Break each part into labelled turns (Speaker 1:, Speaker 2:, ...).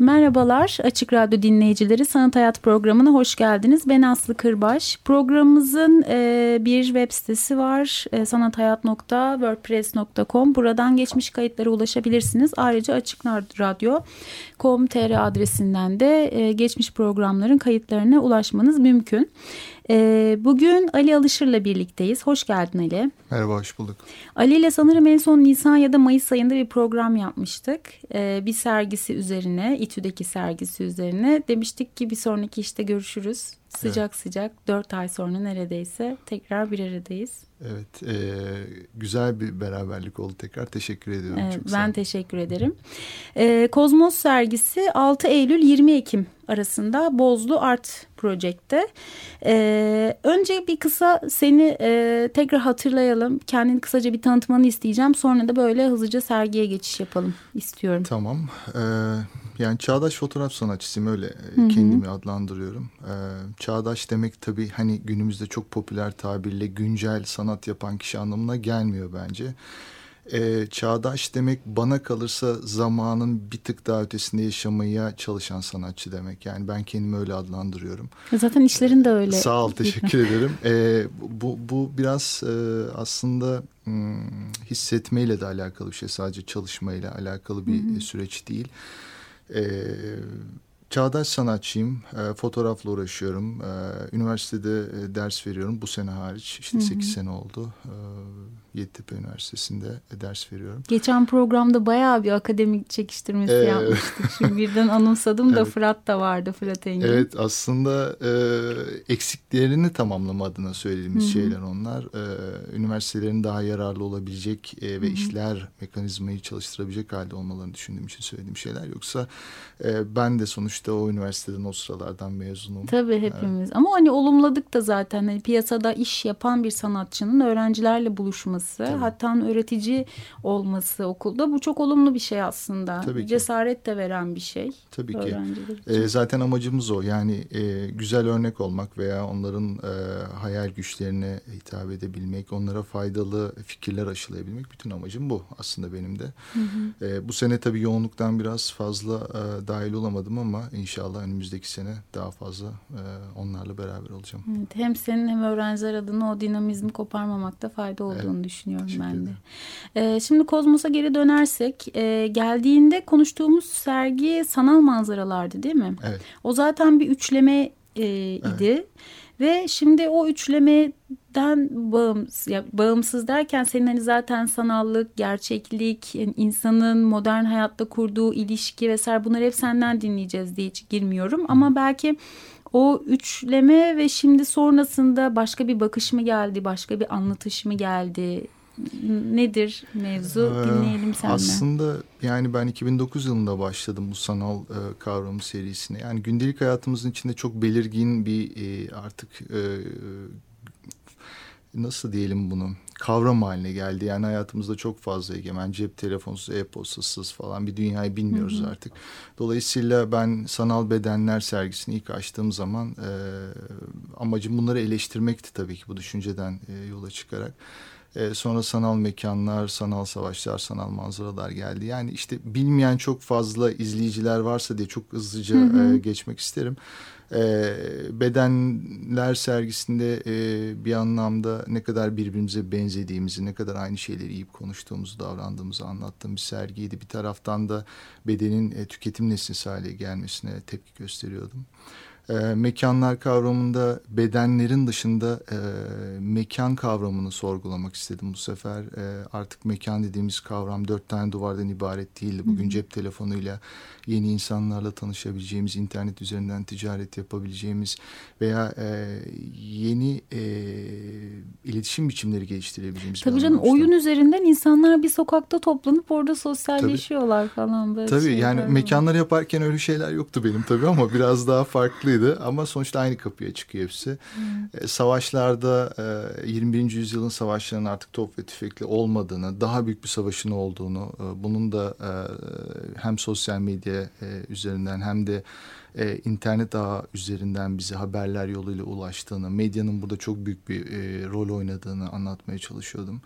Speaker 1: Merhabalar Açık Radyo dinleyicileri Sanat Hayat programına hoş geldiniz. Ben Aslı Kırbaş. Programımızın e, bir web sitesi var e, sanathayat.wordpress.com. Buradan geçmiş kayıtlara ulaşabilirsiniz. Ayrıca Açık Radyo com.tr adresinden de e, geçmiş programların kayıtlarına ulaşmanız mümkün. E, bugün Ali Alışır'la birlikteyiz. Hoş geldin Ali.
Speaker 2: Merhaba, hoş bulduk.
Speaker 1: Ali ile sanırım en son Nisan ya da Mayıs ayında bir program yapmıştık. E, bir sergisi üzerine, İTÜ'deki sergisi üzerine. Demiştik ki bir sonraki işte görüşürüz. Sıcak evet. sıcak dört ay sonra neredeyse tekrar bir aradayız.
Speaker 2: Evet, e, güzel bir beraberlik oldu tekrar. Teşekkür ediyorum.
Speaker 1: Evet, ben teşekkür ederim. E, Kozmos sergisi 6 Eylül 20 Ekim arasında Bozlu Art Project'te. E, önce bir kısa seni e, tekrar hatırlayalım. Kendini kısaca bir tanıtmanı isteyeceğim. Sonra da böyle hızlıca sergiye geçiş yapalım istiyorum.
Speaker 2: Tamam. Evet. Yani çağdaş fotoğraf sanatçısıyım öyle Hı-hı. kendimi adlandırıyorum. Ee, çağdaş demek tabii hani günümüzde çok popüler tabirle güncel sanat yapan kişi anlamına gelmiyor bence. Ee, çağdaş demek bana kalırsa zamanın bir tık daha ötesinde yaşamaya çalışan sanatçı demek. Yani ben kendimi öyle adlandırıyorum.
Speaker 1: Zaten işlerin de öyle.
Speaker 2: Sağ ol teşekkür ederim. Ee, bu, bu biraz e, aslında hmm, hissetmeyle de alakalı bir şey sadece çalışmayla alakalı bir Hı-hı. süreç değil. E, çağdaş sanatçıyım. E, fotoğrafla uğraşıyorum. E, üniversitede e, ders veriyorum. Bu sene hariç. işte hı hı. 8 sene oldu. E, Yeditepe Üniversitesi'nde ders veriyorum.
Speaker 1: Geçen programda bayağı bir akademik çekiştirmesi ee, yapmıştık. Şimdi birden anımsadım da evet. Fırat da vardı Fırat Engin.
Speaker 2: Evet aslında e, eksiklerini tamamlama adına söylediğimiz Hı-hı. şeyler onlar. E, üniversitelerin daha yararlı olabilecek e, ve Hı-hı. işler mekanizmayı çalıştırabilecek halde olmalarını düşündüğüm için söylediğim şeyler. Yoksa e, ben de sonuçta o üniversiteden o sıralardan mezunum.
Speaker 1: Tabii hepimiz. Evet. Ama hani olumladık da zaten hani piyasada iş yapan bir sanatçının öğrencilerle buluşması olması, Tabii. hatta öğretici olması okulda bu çok olumlu bir şey aslında. Tabii ki. Cesaret de veren bir şey.
Speaker 2: Tabii ki. E, zaten amacımız o. Yani e, güzel örnek olmak veya onların e, hayal güçlerine hitap edebilmek, onlara faydalı fikirler aşılayabilmek bütün amacım bu aslında benim de. Hı hı. E, bu sene tabii yoğunluktan biraz fazla e, dahil olamadım ama inşallah önümüzdeki sene daha fazla e, onlarla beraber olacağım.
Speaker 1: Evet, hem senin hem öğrenciler adına o dinamizmi koparmamakta fayda olduğunu evet düşünüyorum ben de. Ee, şimdi Kozmos'a geri dönersek e, geldiğinde konuştuğumuz sergi sanal manzaralardı değil mi?
Speaker 2: Evet.
Speaker 1: O zaten bir üçleme e, idi. Evet. Ve şimdi o üçlemeden bağımsız, ya bağımsız derken senin hani zaten sanallık, gerçeklik, yani insanın modern hayatta kurduğu ilişki vesaire bunları hep senden dinleyeceğiz diye hiç girmiyorum. Ama belki o üçleme ve şimdi sonrasında başka bir bakış mı geldi, başka bir anlatış mı geldi? Nedir mevzu? Ee, Dinleyelim senden.
Speaker 2: Aslında yani ben 2009 yılında başladım bu sanal e, kavramı serisine. Yani gündelik hayatımızın içinde çok belirgin bir e, artık e, nasıl diyelim bunu kavram haline geldi. Yani hayatımızda çok fazla egemen cep telefonsuz, e-postasız falan bir dünyayı bilmiyoruz hı hı. artık. Dolayısıyla ben sanal bedenler sergisini ilk açtığım zaman e, amacım bunları eleştirmekti tabii ki bu düşünceden e, yola çıkarak. E, sonra sanal mekanlar, sanal savaşlar, sanal manzaralar geldi. Yani işte bilmeyen çok fazla izleyiciler varsa diye çok hızlıca hı hı. E, geçmek isterim. E, bedenler sergisinde e, bir anlamda ne kadar birbirimize benzediğimizi, ne kadar aynı şeyleri yiyip konuştuğumuzu, davrandığımızı anlattığım bir sergiydi. Bir taraftan da bedenin e, tüketim nesnesi hale gelmesine tepki gösteriyordum. E, mekanlar kavramında bedenlerin dışında e, mekan kavramını sorgulamak istedim bu sefer. E, artık mekan dediğimiz kavram dört tane duvardan ibaret değildi. Bugün Hı. cep telefonuyla yeni insanlarla tanışabileceğimiz, internet üzerinden ticaret yapabileceğimiz veya e, yeni e, iletişim biçimleri geliştirebileceğimiz
Speaker 1: Tabii canım oyun üzerinden insanlar bir sokakta toplanıp orada sosyalleşiyorlar tabii. falan böyle
Speaker 2: Tabii yani var. mekanları yaparken öyle şeyler yoktu benim tabii ama biraz daha farklıydı. Ama sonuçta aynı kapıya çıkıyor hepsi. Hmm. E, savaşlarda e, 21. yüzyılın savaşlarının artık top ve tüfekli olmadığını, daha büyük bir savaşın olduğunu, e, bunun da e, hem sosyal medya e, üzerinden hem de e, internet ağı üzerinden bize haberler yoluyla ulaştığını, medyanın burada çok büyük bir e, rol oynadığını anlatmaya çalışıyordum.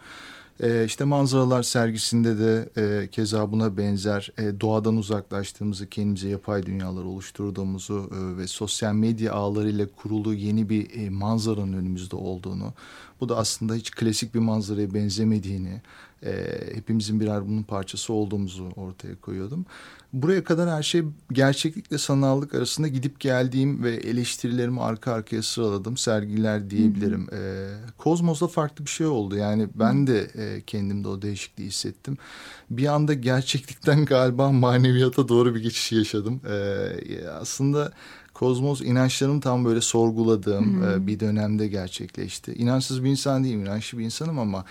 Speaker 2: E, işte manzaralar sergisinde de e, keza buna benzer e, doğadan uzaklaştığımızı, kendimize yapay dünyalar oluşturduğumuzu e, ve sosyal medya ağlarıyla kurulu yeni bir e, manzaranın önümüzde olduğunu, bu da aslında hiç klasik bir manzaraya benzemediğini, e, hepimizin birer bunun parçası olduğumuzu ortaya koyuyordum. Buraya kadar her şey gerçeklikle sanallık arasında gidip geldiğim ve eleştirilerimi arka arkaya sıraladım sergiler diyebilirim. Hı hı. E, Kozmos'da farklı bir şey oldu. Yani ben de e, kendimde o değişikliği hissettim. Bir anda gerçeklikten galiba maneviyata doğru bir geçiş yaşadım. E, aslında kozmos inançlarımı tam böyle sorguladığım hmm. bir dönemde gerçekleşti. İnançsız bir insan değilim, inançlı bir insanım ama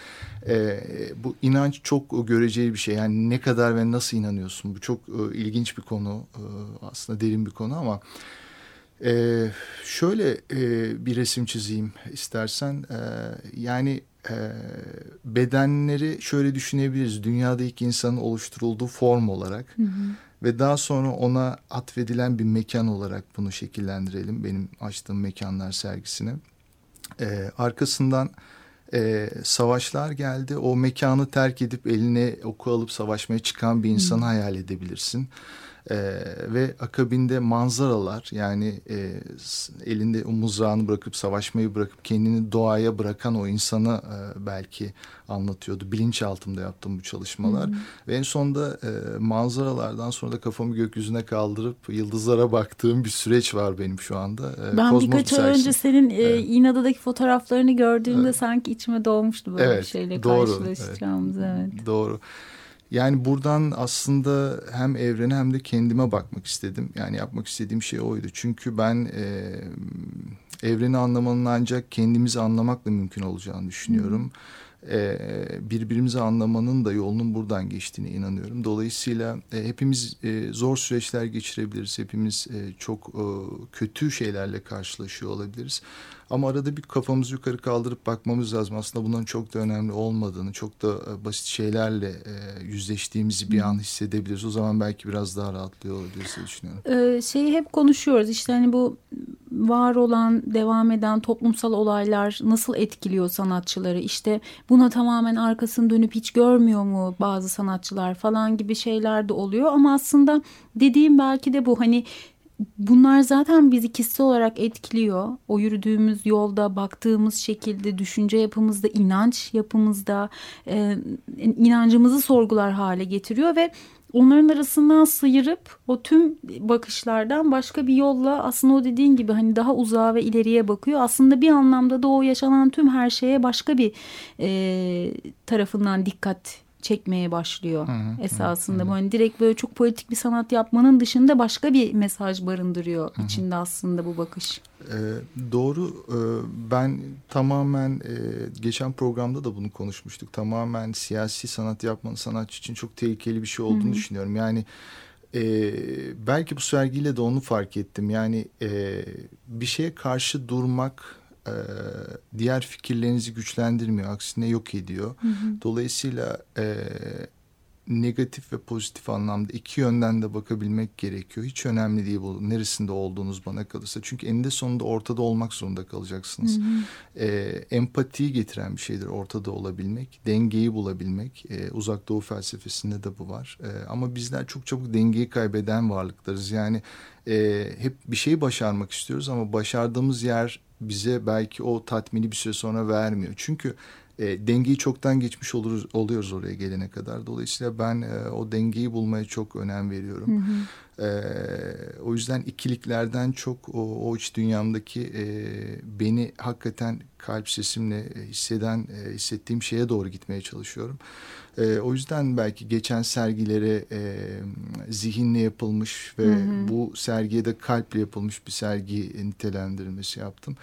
Speaker 2: e, bu inanç çok göreceği bir şey. Yani ne kadar ve nasıl inanıyorsun? Bu çok e, ilginç bir konu, e, aslında derin bir konu ama... Ee, şöyle e, bir resim çizeyim istersen. Ee, yani e, bedenleri şöyle düşünebiliriz. Dünyada ilk insanın oluşturulduğu form olarak. Hı hı ve daha sonra ona atfedilen bir mekan olarak bunu şekillendirelim benim açtığım mekanlar sergisini. Ee, arkasından e, savaşlar geldi. O mekanı terk edip eline oku alıp savaşmaya çıkan bir insanı hayal edebilirsin. E, ve akabinde manzaralar yani e, elinde muzrağını bırakıp savaşmayı bırakıp kendini doğaya bırakan o insana e, belki anlatıyordu. Bilinçaltımda yaptığım bu çalışmalar. Hmm. Ve en sonunda e, manzaralardan sonra da kafamı gökyüzüne kaldırıp yıldızlara baktığım bir süreç var benim şu anda.
Speaker 1: E, ben Kozmos birkaç ay önce senin e, evet. İnada'daki fotoğraflarını gördüğümde evet. sanki içime doğmuştu böyle evet, bir şeyle doğru, karşılaşacağımız. Evet.
Speaker 2: evet. Doğru. Yani buradan aslında hem evrene hem de kendime bakmak istedim. Yani yapmak istediğim şey oydu. Çünkü ben e, evreni anlamanın ancak kendimizi anlamakla mümkün olacağını düşünüyorum. E, birbirimizi anlamanın da yolunun buradan geçtiğine inanıyorum. Dolayısıyla e, hepimiz e, zor süreçler geçirebiliriz. Hepimiz e, çok e, kötü şeylerle karşılaşıyor olabiliriz. Ama arada bir kafamızı yukarı kaldırıp bakmamız lazım. Aslında bunların çok da önemli olmadığını, çok da e, basit şeylerle e, yüzleştiğimizi bir an hissedebiliriz. O zaman belki biraz daha rahatlıyor olabiliriz diye düşünüyorum.
Speaker 1: Ee, şeyi hep konuşuyoruz. İşte hani bu var olan, devam eden toplumsal olaylar nasıl etkiliyor sanatçıları? İşte buna tamamen arkasını dönüp hiç görmüyor mu bazı sanatçılar falan gibi şeyler de oluyor. Ama aslında dediğim belki de bu hani bunlar zaten bizi kişisel olarak etkiliyor. O yürüdüğümüz yolda, baktığımız şekilde, düşünce yapımızda, inanç yapımızda e, inancımızı sorgular hale getiriyor ve onların arasından sıyırıp o tüm bakışlardan başka bir yolla aslında o dediğin gibi hani daha uzağa ve ileriye bakıyor. Aslında bir anlamda da o yaşanan tüm her şeye başka bir e, tarafından dikkat çekmeye başlıyor hı hı, esasında. Hı. Hani direkt böyle çok politik bir sanat yapmanın dışında başka bir mesaj barındırıyor hı hı. içinde aslında bu bakış.
Speaker 2: Ee, doğru. Ee, ben tamamen e, geçen programda da bunu konuşmuştuk. Tamamen siyasi sanat yapmanın sanatçı için çok tehlikeli bir şey olduğunu hı hı. düşünüyorum. Yani e, belki bu sergiyle de onu fark ettim. Yani e, bir şeye karşı durmak e, diğer fikirlerinizi güçlendirmiyor. Aksine yok ediyor. Hı hı. Dolayısıyla e, negatif ve pozitif anlamda iki yönden de bakabilmek gerekiyor. Hiç önemli değil bu neresinde olduğunuz bana kalırsa. Çünkü eninde sonunda ortada olmak zorunda kalacaksınız. Hı hı. E, empatiyi getiren bir şeydir ortada olabilmek. Dengeyi bulabilmek. E, uzak doğu felsefesinde de bu var. E, ama bizler çok çabuk dengeyi kaybeden varlıklarız. Yani e, hep bir şeyi başarmak istiyoruz ama başardığımız yer bize belki o tatmini bir süre sonra vermiyor. Çünkü e, dengeyi çoktan geçmiş oluruz, oluyoruz oraya gelene kadar. Dolayısıyla ben e, o dengeyi bulmaya çok önem veriyorum. Hı hı. E, o yüzden ikiliklerden çok o, o iç dünyamdaki e, beni hakikaten kalp sesimle hisseden, e, hissettiğim şeye doğru gitmeye çalışıyorum. E, o yüzden belki geçen sergilere e, zihinle yapılmış ve hı hı. bu sergiye de kalple yapılmış bir sergi nitelendirilmesi yaptım.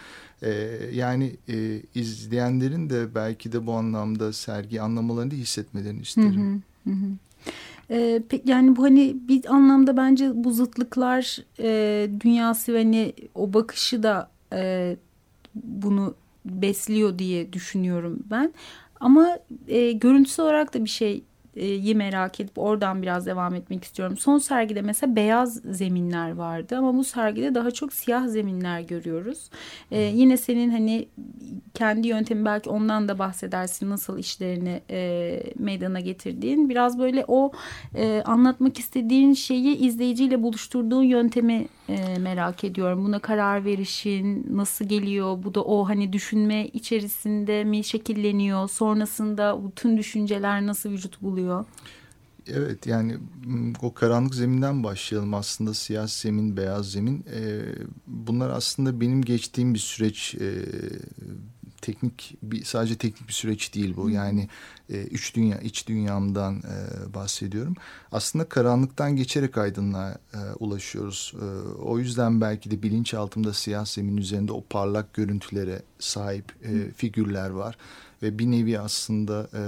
Speaker 2: E, yani e, izleyenlerin de belki de bu anlamda sergi anlamalarını hissetmelerini isterim. Hı hı. Hı hı.
Speaker 1: Ee, yani bu hani bir anlamda bence bu zıtlıklar e, dünyası ve hani o bakışı da e, bunu besliyor diye düşünüyorum ben. Ama e, görüntüsü olarak da bir şey yi merak edip oradan biraz devam etmek istiyorum. Son sergide mesela beyaz zeminler vardı ama bu sergide daha çok siyah zeminler görüyoruz. Ee, yine senin hani kendi yöntemi belki ondan da bahsedersin nasıl işlerini e, meydana getirdiğin. Biraz böyle o e, anlatmak istediğin şeyi izleyiciyle buluşturduğun yöntemi e, merak ediyorum. Buna karar verişin nasıl geliyor? Bu da o hani düşünme içerisinde mi şekilleniyor? Sonrasında bütün düşünceler nasıl vücut buluyor?
Speaker 2: Evet yani o karanlık zeminden başlayalım aslında siyah zemin, beyaz zemin. E, bunlar aslında benim geçtiğim bir süreç e, teknik bir sadece teknik bir süreç değil bu. Yani e, üç dünya iç dünyamdan e, bahsediyorum. Aslında karanlıktan geçerek aydınlığa e, ulaşıyoruz. E, o yüzden belki de bilinçaltımda siyah zemin üzerinde o parlak görüntülere sahip e, figürler var ve bir nevi aslında e,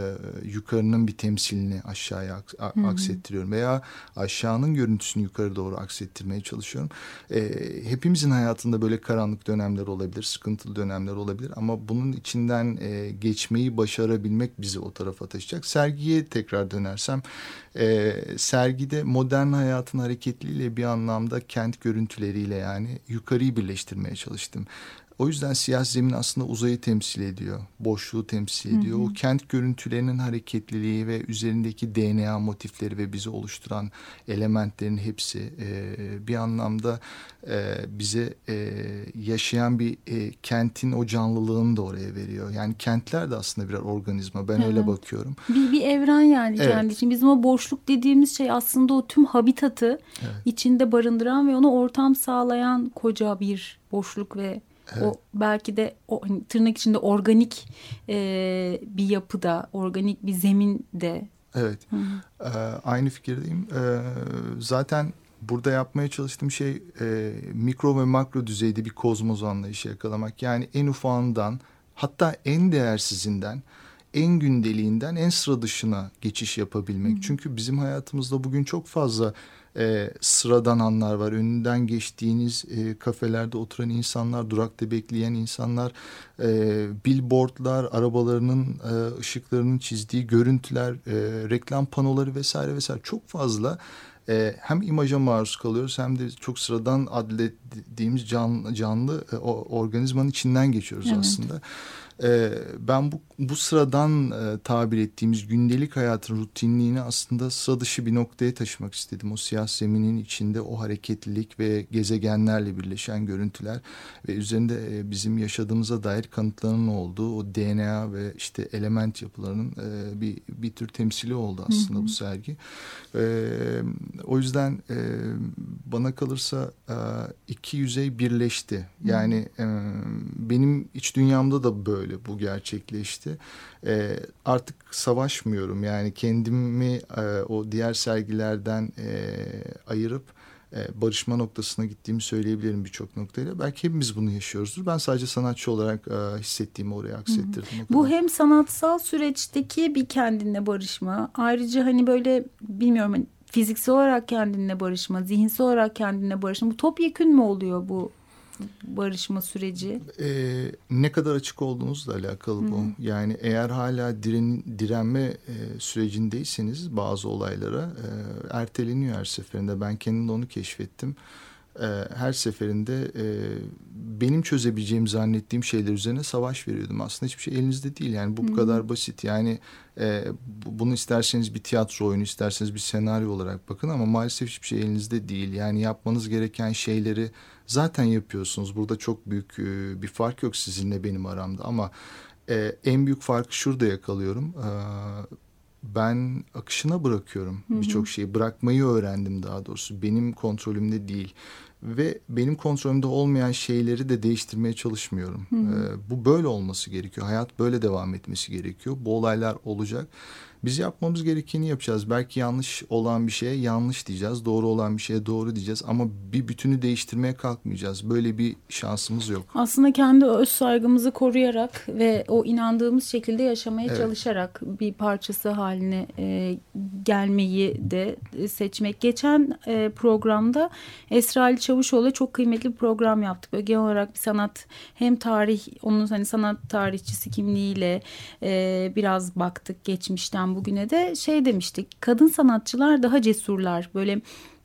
Speaker 2: yukarının bir temsilini aşağıya aks Hı aksettiriyorum veya aşağının görüntüsünü yukarı doğru aksettirmeye çalışıyorum. E, hepimizin hayatında böyle karanlık dönemler olabilir, sıkıntılı dönemler olabilir ama bunun içinden e, geçmeyi başarabilmek bizi o tarafa taşıyacak. Sergiye tekrar dönersem e, sergide modern hayatın hareketliliğiyle bir anlamda kent görüntüleriyle yani yukarıyı birleştirmeye çalıştım. O yüzden siyah zemin aslında uzayı temsil ediyor. Boşluğu temsil ediyor. Hı hı. O kent görüntülerinin hareketliliği ve üzerindeki DNA motifleri ve bizi oluşturan elementlerin hepsi e, bir anlamda e, bize e, yaşayan bir e, kentin o canlılığını da oraya veriyor. Yani kentler de aslında birer organizma. Ben evet. öyle bakıyorum.
Speaker 1: Bir, bir evren yani evet. kendi için. Bizim o boşluk dediğimiz şey aslında o tüm habitatı evet. içinde barındıran ve ona ortam sağlayan koca bir boşluk ve Evet. O belki de o hani, tırnak içinde organik e, bir yapıda, organik bir zemin de.
Speaker 2: Evet. Hı -hı. Ee, aynı fikirdeyim. Ee, zaten burada yapmaya çalıştığım şey e, mikro ve makro düzeyde bir kozmoz anlayışı yakalamak. Yani en ufağından hatta en değersizinden en gündeliğinden en sıra dışına geçiş yapabilmek. Hı. Çünkü bizim hayatımızda bugün çok fazla e, sıradan anlar var. Önünden geçtiğiniz e, kafelerde oturan insanlar, durakta bekleyen insanlar, e, billboardlar, arabalarının e, ışıklarının çizdiği görüntüler, e, reklam panoları vesaire vesaire çok fazla e, hem imaja maruz kalıyoruz hem de çok sıradan adlettiğimiz can, canlı e, organizmanın içinden geçiyoruz evet. aslında. E, ben bu, bu sıradan e, tabir ettiğimiz gündelik hayatın rutinliğini aslında sıra dışı bir noktaya taşımak istedim. O siyah zeminin içinde o hareketlilik ve gezegenlerle birleşen görüntüler ve üzerinde e, bizim yaşadığımıza dair kanıtların olduğu o DNA ve işte element yapılarının e, bir, bir tür temsili oldu aslında hı hı. bu sergi. E, o yüzden e, bana kalırsa e, iki yüzey birleşti. Yani e, benim iç dünyamda da böyle bu gerçekleşti. E, artık savaşmıyorum yani kendimi e, o diğer sergilerden e, ayırıp e, barışma noktasına gittiğimi söyleyebilirim birçok noktayla. Belki hepimiz bunu yaşıyoruzdur. Ben sadece sanatçı olarak e, hissettiğimi oraya aksettirdim.
Speaker 1: Bu hem sanatsal süreçteki bir kendinle barışma. Ayrıca hani böyle bilmiyorum hani fiziksel olarak kendinle barışma, zihinsel olarak kendinle barışma. Bu topyekün mü oluyor bu barışma süreci?
Speaker 2: Ee, ne kadar açık olduğunuzla alakalı bu. Hı. Yani eğer hala diren, direnme e, sürecindeyseniz bazı olaylara e, erteleniyor her seferinde. Ben kendimde onu keşfettim e, her seferinde e, benim çözebileceğim zannettiğim şeyler üzerine savaş veriyordum. Aslında hiçbir şey elinizde değil yani bu, bu kadar basit. Yani e, bunu isterseniz bir tiyatro oyunu isterseniz bir senaryo olarak bakın ama maalesef hiçbir şey elinizde değil. Yani yapmanız gereken şeyleri zaten yapıyorsunuz. Burada çok büyük e, bir fark yok sizinle benim aramda ama e, en büyük farkı şurada yakalıyorum. E, ben akışına bırakıyorum birçok şeyi. Bırakmayı öğrendim daha doğrusu. Benim kontrolümde değil. Ve benim kontrolümde olmayan şeyleri de değiştirmeye çalışmıyorum. Ee, bu böyle olması gerekiyor. Hayat böyle devam etmesi gerekiyor. Bu olaylar olacak. Biz yapmamız gerekeni yapacağız. Belki yanlış olan bir şeye yanlış diyeceğiz. Doğru olan bir şeye doğru diyeceğiz. Ama bir bütünü değiştirmeye kalkmayacağız. Böyle bir şansımız yok.
Speaker 1: Aslında kendi öz saygımızı koruyarak ve o inandığımız şekilde yaşamaya
Speaker 2: Evet.
Speaker 1: çalışarak bir parçası haline e, gelmeyi de seçmek. Geçen e, programda Esra Ali Çavuşoğlu'yla çok kıymetli bir program yaptık. Böyle genel olarak bir sanat hem tarih onun hani sanat tarihçisi kimliğiyle e, biraz baktık geçmişten bugüne de şey demiştik. Kadın sanatçılar daha cesurlar. Böyle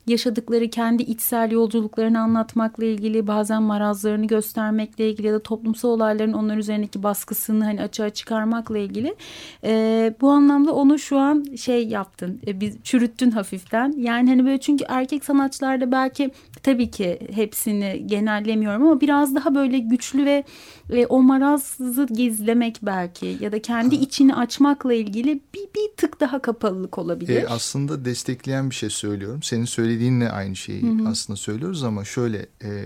Speaker 1: yaşadıkları kendi içsel yolculuklarını anlatmakla ilgili bazen marazlarını göstermekle ilgili ya da toplumsal olayların onlar üzerindeki baskısını hani açığa çıkarmakla ilgili Ee, bu anlamda onu şu an şey yaptın e, biz çürüttün hafiften yani hani böyle çünkü erkek sanatçılarda belki tabii ki hepsini genellemiyorum ama biraz daha böyle güçlü ve e, o marazı gizlemek belki ya da kendi içini açmakla ilgili bir, bir tık daha kapalılık olabilir.
Speaker 2: E, aslında destekleyen bir şey söylüyorum. Senin söylediğinle aynı şeyi aslında söylüyoruz ama şöyle e,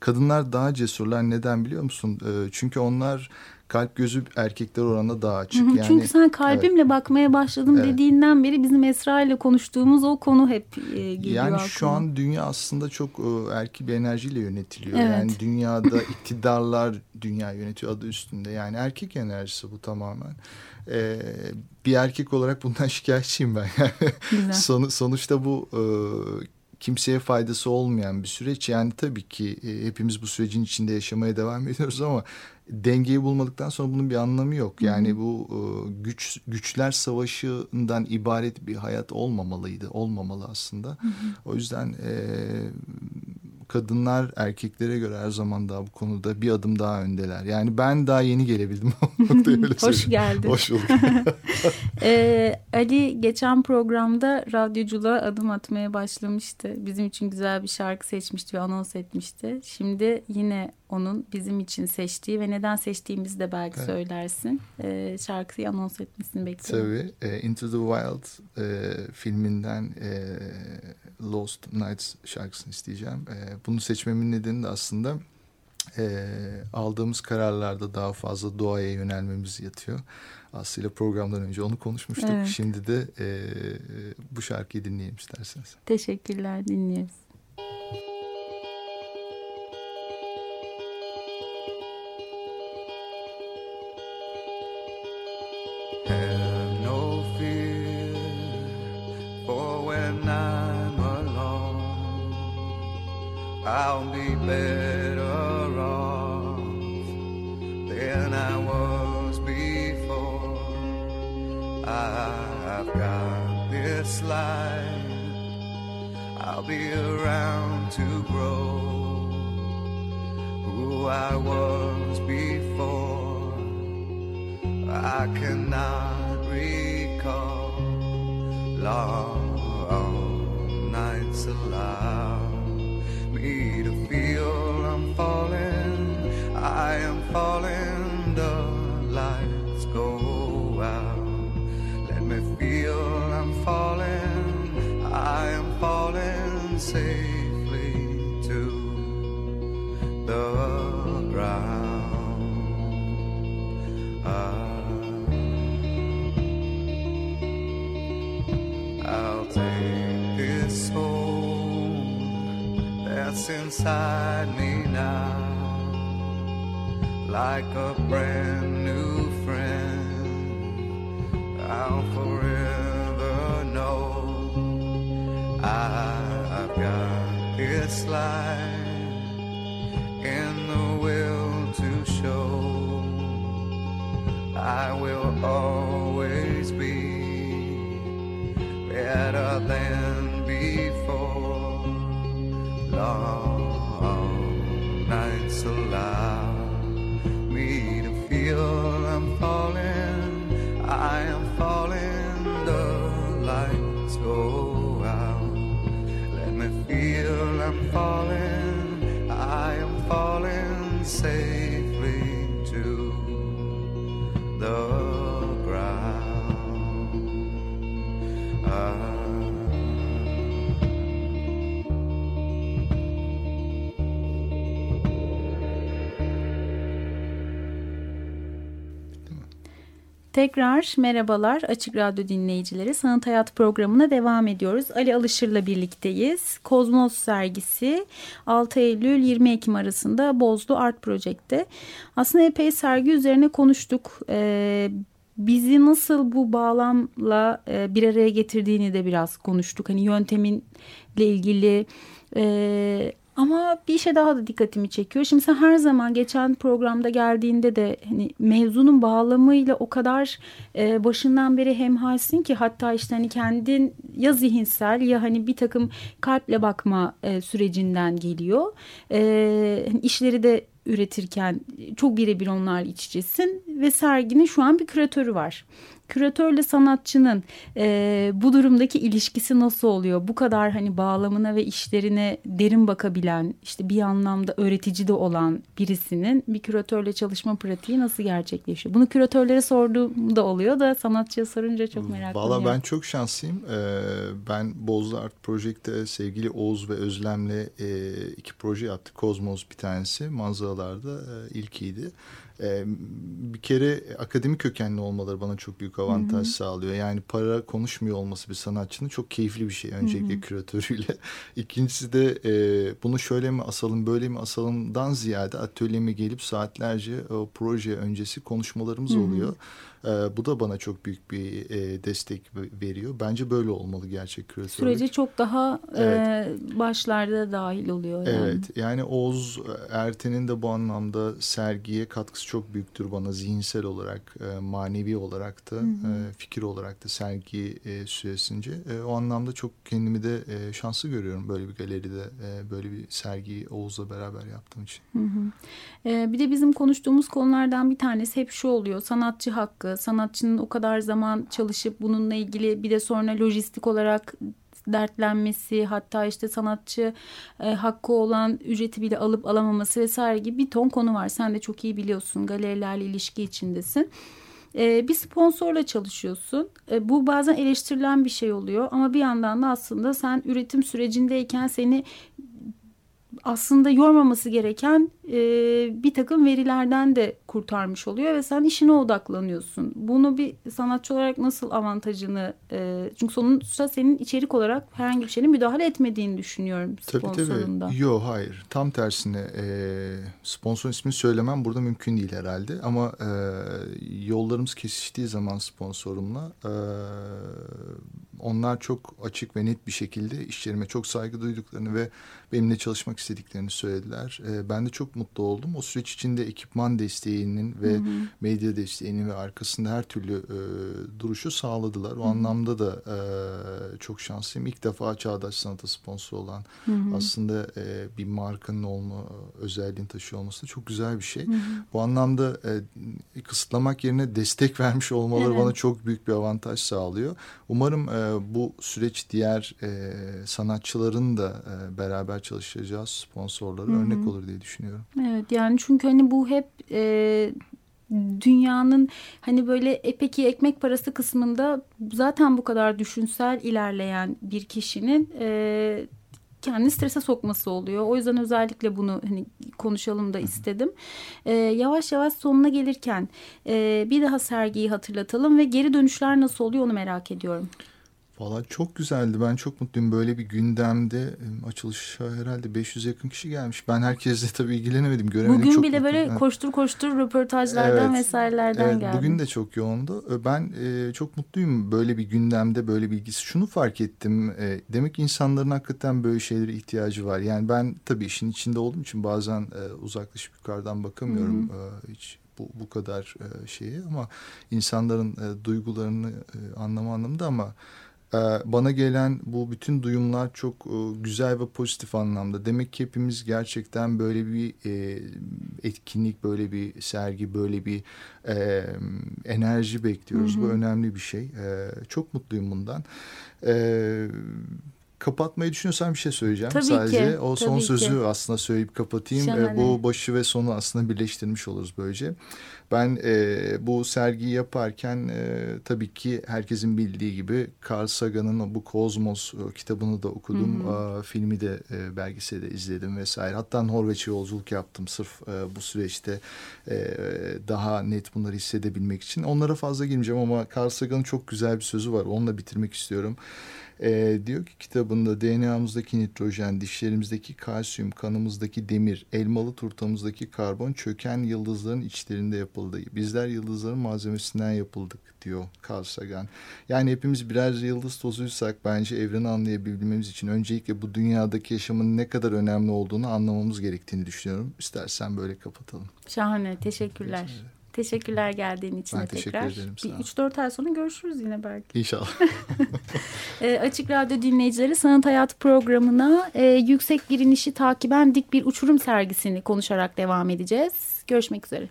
Speaker 2: kadınlar daha cesurlar neden biliyor musun? E, çünkü onlar kalp gözü erkekler oranında daha açık.
Speaker 1: Hı hı,
Speaker 2: Yani
Speaker 1: Çünkü sen kalbimle bakmaya başladım
Speaker 2: Evet.
Speaker 1: dediğinden beri bizim Esra ile konuştuğumuz o konu hep e, geliyor
Speaker 2: yani
Speaker 1: aklıma.
Speaker 2: şu an dünya aslında çok e, erkek bir enerjiyle yönetiliyor.
Speaker 1: Evet.
Speaker 2: Yani dünyada iktidarlar dünya yönetiyor adı üstünde. Yani erkek enerjisi bu tamamen. E, bir erkek olarak bundan şikayetçiyim ben. Sonu- sonuçta bu e, kimseye faydası olmayan bir süreç. Yani tabii ki e, hepimiz bu sürecin içinde yaşamaya devam ediyoruz ama dengeyi bulmadıktan sonra bunun bir anlamı yok. Yani bu e, güç güçler savaşından ibaret bir hayat olmamalıydı. Olmamalı aslında. O yüzden e, kadınlar erkeklere göre her zaman daha bu konuda bir adım daha öndeler. Yani ben daha yeni gelebildim.
Speaker 1: Hoş geldin.
Speaker 2: Hoş bulduk.
Speaker 1: Ee, Ali geçen programda radyoculuğa adım atmaya başlamıştı. Bizim için güzel bir şarkı seçmişti ve anons etmişti. Şimdi yine onun bizim için seçtiği ve neden seçtiğimizi de belki
Speaker 2: Evet.
Speaker 1: söylersin. Ee, şarkıyı anons etmesini bekliyorum.
Speaker 2: Tabii. E, Into the Wild e, filminden e, Lost Nights şarkısını isteyeceğim. E, bunu seçmemin nedeni de aslında e, aldığımız kararlarda daha fazla doğaya yönelmemiz yatıyor. Aslında programdan önce onu konuşmuştuk.
Speaker 1: Evet.
Speaker 2: Şimdi de e, bu şarkıyı dinleyelim isterseniz.
Speaker 1: Teşekkürler dinliyoruz.
Speaker 3: I'll be around to grow who I was before. I cannot recall long nights allow safely to the ground. I'll take this soul that's inside me now, like a brand new friend. I'll forever This life in the will to show. I will always be better than before. Long
Speaker 1: Tekrar merhabalar Açık Radyo dinleyicileri. Sanat Hayat programına devam ediyoruz. Ali Alışır'la birlikteyiz. Kozmos sergisi 6 Eylül 20 Ekim arasında Bozlu Art Project'te. Aslında epey sergi üzerine konuştuk. Ee, bizi nasıl bu bağlamla e, bir araya getirdiğini de biraz konuştuk. Hani yönteminle ilgili... E, ama bir şey daha da dikkatimi çekiyor. Şimdi sen her zaman geçen programda geldiğinde de hani mevzunun bağlamıyla o kadar e, başından beri hemhalsin ki hatta işte hani kendin ya zihinsel ya hani bir takım kalple bakma e, sürecinden geliyor. E, hani işleri de üretirken çok birebir onlar iç içesin ve serginin şu an bir küratörü var küratörle sanatçının e, bu durumdaki ilişkisi nasıl oluyor? Bu kadar hani bağlamına ve işlerine derin bakabilen, işte bir anlamda öğretici de olan birisinin bir küratörle çalışma pratiği nasıl gerçekleşiyor? Bunu küratörlere sorduğumda oluyor da sanatçıya sorunca çok merak ediyorum.
Speaker 2: Valla ben çok şanslıyım. Ee, ben Bozlu Art Project'te sevgili Oğuz ve Özlem'le e, iki proje yaptık. Kozmos bir tanesi manzaralarda e, ilkiydi. E, bir kere akademik kökenli olmaları bana çok büyük avantaj Hı-hı. sağlıyor. Yani para konuşmuyor olması bir sanatçının çok keyifli bir şey. Öncelikle Hı-hı. küratörüyle. İkincisi de e, bunu şöyle mi asalım böyle mi asalımdan ziyade atölyeme gelip saatlerce o proje öncesi konuşmalarımız Hı-hı. oluyor. E, bu da bana çok büyük bir e, destek veriyor. Bence böyle olmalı gerçek küratörlük.
Speaker 1: Sürece çok daha e, evet. e, başlarda dahil oluyor.
Speaker 2: Yani. Evet yani Oğuz Erten'in de bu anlamda sergiye katkısı çok büyüktür bana zihinsel olarak, e, manevi olarak da, hı hı. E, fikir olarak da sergi e, süresince. E, o anlamda çok kendimi de e, şanslı görüyorum böyle bir galeride, e, böyle bir sergiyi Oğuz'la beraber yaptığım için. Hı hı.
Speaker 1: E, bir de bizim konuştuğumuz konulardan bir tanesi hep şu oluyor, sanatçı hakkı, sanatçının o kadar zaman çalışıp bununla ilgili bir de sonra lojistik olarak dertlenmesi hatta işte sanatçı e, hakkı olan ücreti bile alıp alamaması vesaire gibi bir ton konu var. Sen de çok iyi biliyorsun galerilerle ilişki içindesin. E, bir sponsorla çalışıyorsun. E, bu bazen eleştirilen bir şey oluyor ama bir yandan da aslında sen üretim sürecindeyken seni aslında yormaması gereken e, bir takım verilerden de kurtarmış oluyor ve sen işine odaklanıyorsun. Bunu bir sanatçı olarak nasıl avantajını e, çünkü sonuçta senin içerik olarak herhangi bir şeyine müdahale etmediğini düşünüyorum sponsorunda.
Speaker 2: Tabii tabii. Yok hayır tam tersine e, sponsor ismini söylemem burada mümkün değil herhalde ama e, yollarımız kesiştiği zaman sponsorumla e, onlar çok açık ve net bir şekilde işlerime çok saygı duyduklarını ve benimle çalışmak istediklerini söylediler. E, ben de çok mutlu oldum. O süreç içinde ekipman desteğinin ve hı hı. medya desteğinin ve arkasında her türlü e, duruşu sağladılar. O hı hı. anlamda da e, çok şanslıyım. İlk defa Çağdaş Sanat'a sponsor olan hı hı. aslında e, bir markanın olma özelliğini taşıyor olması da çok güzel bir şey. Hı hı. Bu anlamda e, kısıtlamak yerine destek vermiş olmaları evet. bana çok büyük bir avantaj sağlıyor. Umarım e, bu süreç diğer e, sanatçıların da e, beraber beraber çalışacağız sponsorları Hı -hı. örnek olur diye düşünüyorum.
Speaker 1: Evet yani çünkü hani bu hep e, dünyanın hani böyle e, peki ekmek parası kısmında zaten bu kadar düşünsel ilerleyen bir kişinin e, kendini strese sokması oluyor. O yüzden özellikle bunu hani konuşalım da istedim. Ee, yavaş yavaş sonuna gelirken e, bir daha sergiyi hatırlatalım ve geri dönüşler nasıl oluyor onu merak ediyorum.
Speaker 2: Valla çok güzeldi. Ben çok mutluyum. Böyle bir gündemde açılışa herhalde 500 yakın kişi gelmiş. Ben herkesle tabii ilgilenemedim. Göremedim.
Speaker 1: Bugün
Speaker 2: çok
Speaker 1: bile mutluyum. böyle koştur koştur röportajlardan evet, vesairelerden evet, geldi.
Speaker 2: Bugün de çok yoğundu. Ben e, çok mutluyum böyle bir gündemde böyle bilgisi. Şunu fark ettim. E, demek ki insanların hakikaten böyle şeylere ihtiyacı var. Yani ben tabii işin içinde olduğum için bazen e, uzaklaşıp yukarıdan bakamıyorum. Hı hı. E, hiç bu, bu kadar e, şeyi ama insanların e, duygularını e, anlama anlamında ama bana gelen bu bütün duyumlar çok e, güzel ve pozitif anlamda. Demek ki hepimiz gerçekten böyle bir e, etkinlik, böyle bir sergi, böyle bir e, enerji bekliyoruz. Hı hı. Bu önemli bir şey. Çok mutluyum bundan. Kapatmayı düşünüyorsam bir şey söyleyeceğim
Speaker 1: Tabii
Speaker 2: sadece.
Speaker 1: ki,
Speaker 2: O son
Speaker 1: tabii
Speaker 2: sözü
Speaker 1: ki.
Speaker 2: aslında söyleyip kapatayım.
Speaker 1: Şahane.
Speaker 2: E, bu başı ve sonu aslında birleştirmiş oluruz böylece. Ben e, bu sergiyi yaparken e, tabii ki herkesin bildiği gibi Carl Sagan'ın bu Kozmos e, kitabını da okudum. E, filmi de e, belgeseli de izledim vesaire. Hatta Norveç'e yolculuk yaptım sırf e, bu süreçte e, daha net bunları hissedebilmek için. Onlara fazla girmeyeceğim ama Carl Sagan'ın çok güzel bir sözü var. Onunla bitirmek istiyorum. E, diyor ki kitabında DNA'mızdaki nitrojen, dişlerimizdeki kalsiyum, kanımızdaki demir, elmalı turtamızdaki karbon çöken yıldızların içlerinde yapıldı. Bizler yıldızların malzemesinden yapıldık diyor Carl Sagan. Yani hepimiz birer yıldız tozuysak bence evreni anlayabilmemiz için öncelikle bu dünyadaki yaşamın ne kadar önemli olduğunu anlamamız gerektiğini düşünüyorum. İstersen böyle kapatalım.
Speaker 1: Şahane. Teşekkürler. Teşekkürler geldiğin için
Speaker 2: Ben
Speaker 1: de
Speaker 2: teşekkür
Speaker 1: tekrar.
Speaker 2: ederim,
Speaker 1: Bir
Speaker 2: ol.
Speaker 1: 3-4 ay sonra görüşürüz yine belki.
Speaker 2: İnşallah.
Speaker 1: E, Açık Radyo dinleyicileri Sanat Hayat programına e, yüksek bir inişi takiben dik bir uçurum sergisini konuşarak devam edeceğiz. Görüşmek üzere.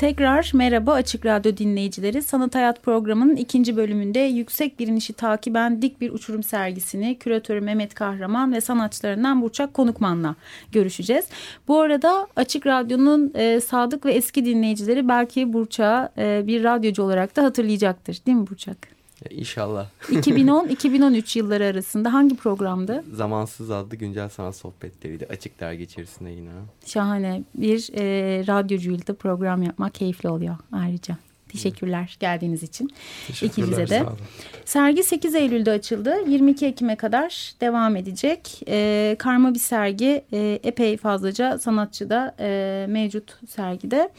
Speaker 1: Tekrar merhaba Açık Radyo dinleyicileri. Sanat Hayat programının ikinci bölümünde yüksek bir inişi takiben dik bir uçurum sergisini küratörü Mehmet Kahraman ve sanatçılarından Burçak Konukman'la görüşeceğiz. Bu arada Açık Radyo'nun e, sadık ve eski dinleyicileri belki Burçak'ı e, bir radyocu olarak da hatırlayacaktır. Değil mi Burçak?
Speaker 4: İnşallah.
Speaker 1: 2010-2013 yılları arasında hangi programdı?
Speaker 4: Zamansız adlı güncel sanat sohbetleriydi. Açık dergi içerisinde yine.
Speaker 1: Şahane bir e, radyocuyla program yapmak keyifli oluyor ayrıca. Teşekkürler geldiğiniz için. İkinize de. Sergi 8 Eylül'de açıldı. 22 Ekim'e kadar devam edecek. E, karma bir sergi. E, epey fazlaca sanatçı da e, mevcut sergide.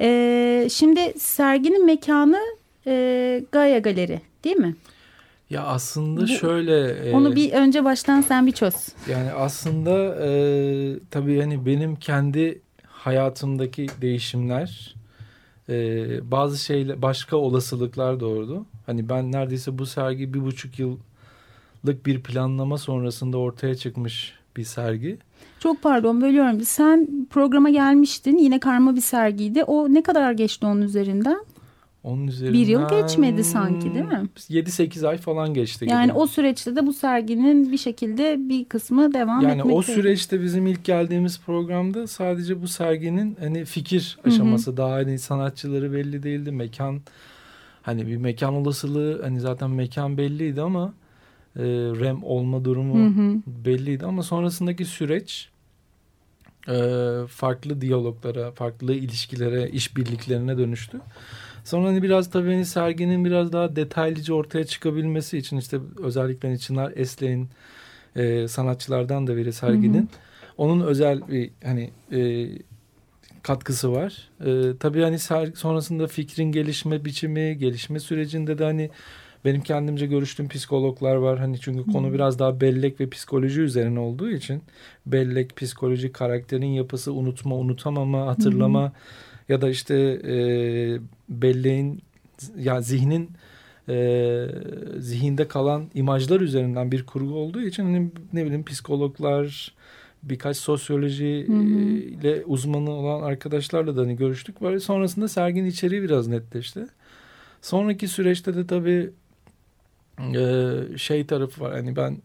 Speaker 1: E, şimdi serginin mekanı e, Gaia Galeri değil mi?
Speaker 5: Ya aslında
Speaker 1: Bu-
Speaker 5: şöyle e,
Speaker 1: Onu bir önce baştan sen bir çöz.
Speaker 5: yani aslında e, tabii hani benim kendi hayatımdaki değişimler e, bazı şeyler başka olasılıklar doğurdu. Hani ben neredeyse bu sergi bir buçuk yıllık bir planlama sonrasında ortaya çıkmış bir sergi.
Speaker 1: Çok pardon bölüyorum. Sen programa gelmiştin. Yine karma bir sergiydi. O ne kadar geçti onun üzerinden?
Speaker 5: Onun üzerinden
Speaker 1: Bir yıl geçmedi sanki, değil mi?
Speaker 5: 7-8 ay falan geçti.
Speaker 1: Yani
Speaker 5: gibi.
Speaker 1: o süreçte de bu serginin bir şekilde bir kısmı devam
Speaker 5: Yani o
Speaker 1: etmekte.
Speaker 5: süreçte bizim ilk geldiğimiz programda sadece bu serginin hani fikir
Speaker 1: Hı hı.
Speaker 5: aşaması daha hani sanatçıları belli değildi. Mekan hani bir mekan olasılığı hani zaten mekan belliydi ama e, rem olma durumu
Speaker 1: Hı hı.
Speaker 5: belliydi ama sonrasındaki süreç e, farklı diyaloglara, farklı ilişkilere, işbirliklerine dönüştü. Sonra hani biraz tabii hani serginin biraz daha detaylıca ortaya çıkabilmesi için işte özellikle hani Çınar Esle'nin e, sanatçılardan da biri serginin.
Speaker 1: Hı hı.
Speaker 5: Onun özel bir hani e, katkısı var. E, tabii hani ser, sonrasında fikrin gelişme biçimi, gelişme sürecinde de hani benim kendimce görüştüğüm psikologlar var. Hani çünkü konu biraz daha bellek ve psikoloji üzerine olduğu için bellek, psikoloji, karakterin yapısı, unutma, unutamama, hatırlama ya da işte e, belleğin yani zihnin e, zihinde kalan imajlar üzerinden bir kurgu olduğu için hani ne bileyim psikologlar birkaç sosyoloji
Speaker 1: Hı hı.
Speaker 5: ile uzmanı olan arkadaşlarla da hani görüştük. Böyle sonrasında serginin içeriği biraz netleşti. Sonraki süreçte de tabii e, şey tarafı var. Hani ben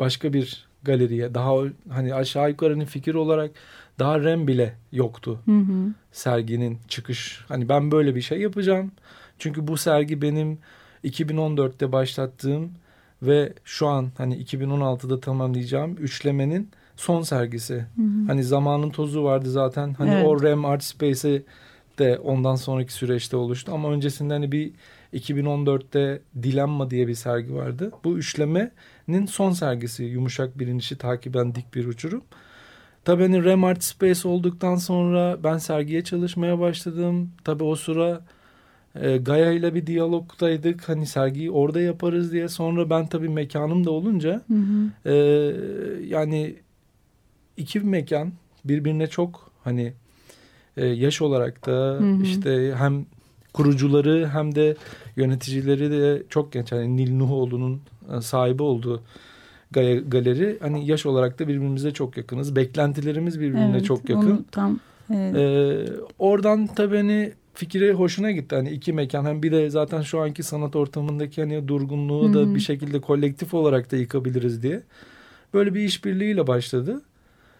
Speaker 5: başka bir galeriye daha hani aşağı yukarı hani fikir olarak daha rem bile yoktu
Speaker 1: Hı hı.
Speaker 5: serginin çıkış. Hani ben böyle bir şey yapacağım. Çünkü bu sergi benim 2014'te başlattığım ve şu an hani 2016'da tamamlayacağım üçlemenin son sergisi.
Speaker 1: Hı hı.
Speaker 5: Hani zamanın tozu vardı zaten. Hani
Speaker 1: Evet.
Speaker 5: o Rem Art Space'i de ondan sonraki süreçte oluştu. Ama öncesinde hani bir 2014'te Dilemma diye bir sergi vardı. Bu üçlemenin son sergisi. Yumuşak bir inişi takiben dik bir uçurum. Tabii hani Rem Art Space olduktan sonra ben sergiye çalışmaya başladım. Tabii o sıra e, Gaya ile bir diyalogdaydık. Hani sergiyi orada yaparız diye. Sonra ben tabii mekanım da olunca
Speaker 1: Hı hı.
Speaker 5: ee, yani iki mekan birbirine çok hani e, yaş olarak da
Speaker 1: hı.
Speaker 5: işte hem kurucuları hem de yöneticileri de çok genç. Hani Nil Nuhoğlu'nun e, sahibi olduğu galeri hani yaş olarak da birbirimize çok yakınız. Beklentilerimiz birbirine
Speaker 1: Evet,
Speaker 5: çok yakın.
Speaker 1: tam evet.
Speaker 5: Ee, oradan tabii hani fikri hoşuna gitti. Hani iki mekan hem bir de zaten şu anki sanat ortamındaki hani durgunluğu
Speaker 1: Hı
Speaker 5: da
Speaker 1: hı.
Speaker 5: bir şekilde kolektif olarak da yıkabiliriz diye. Böyle bir işbirliğiyle başladı.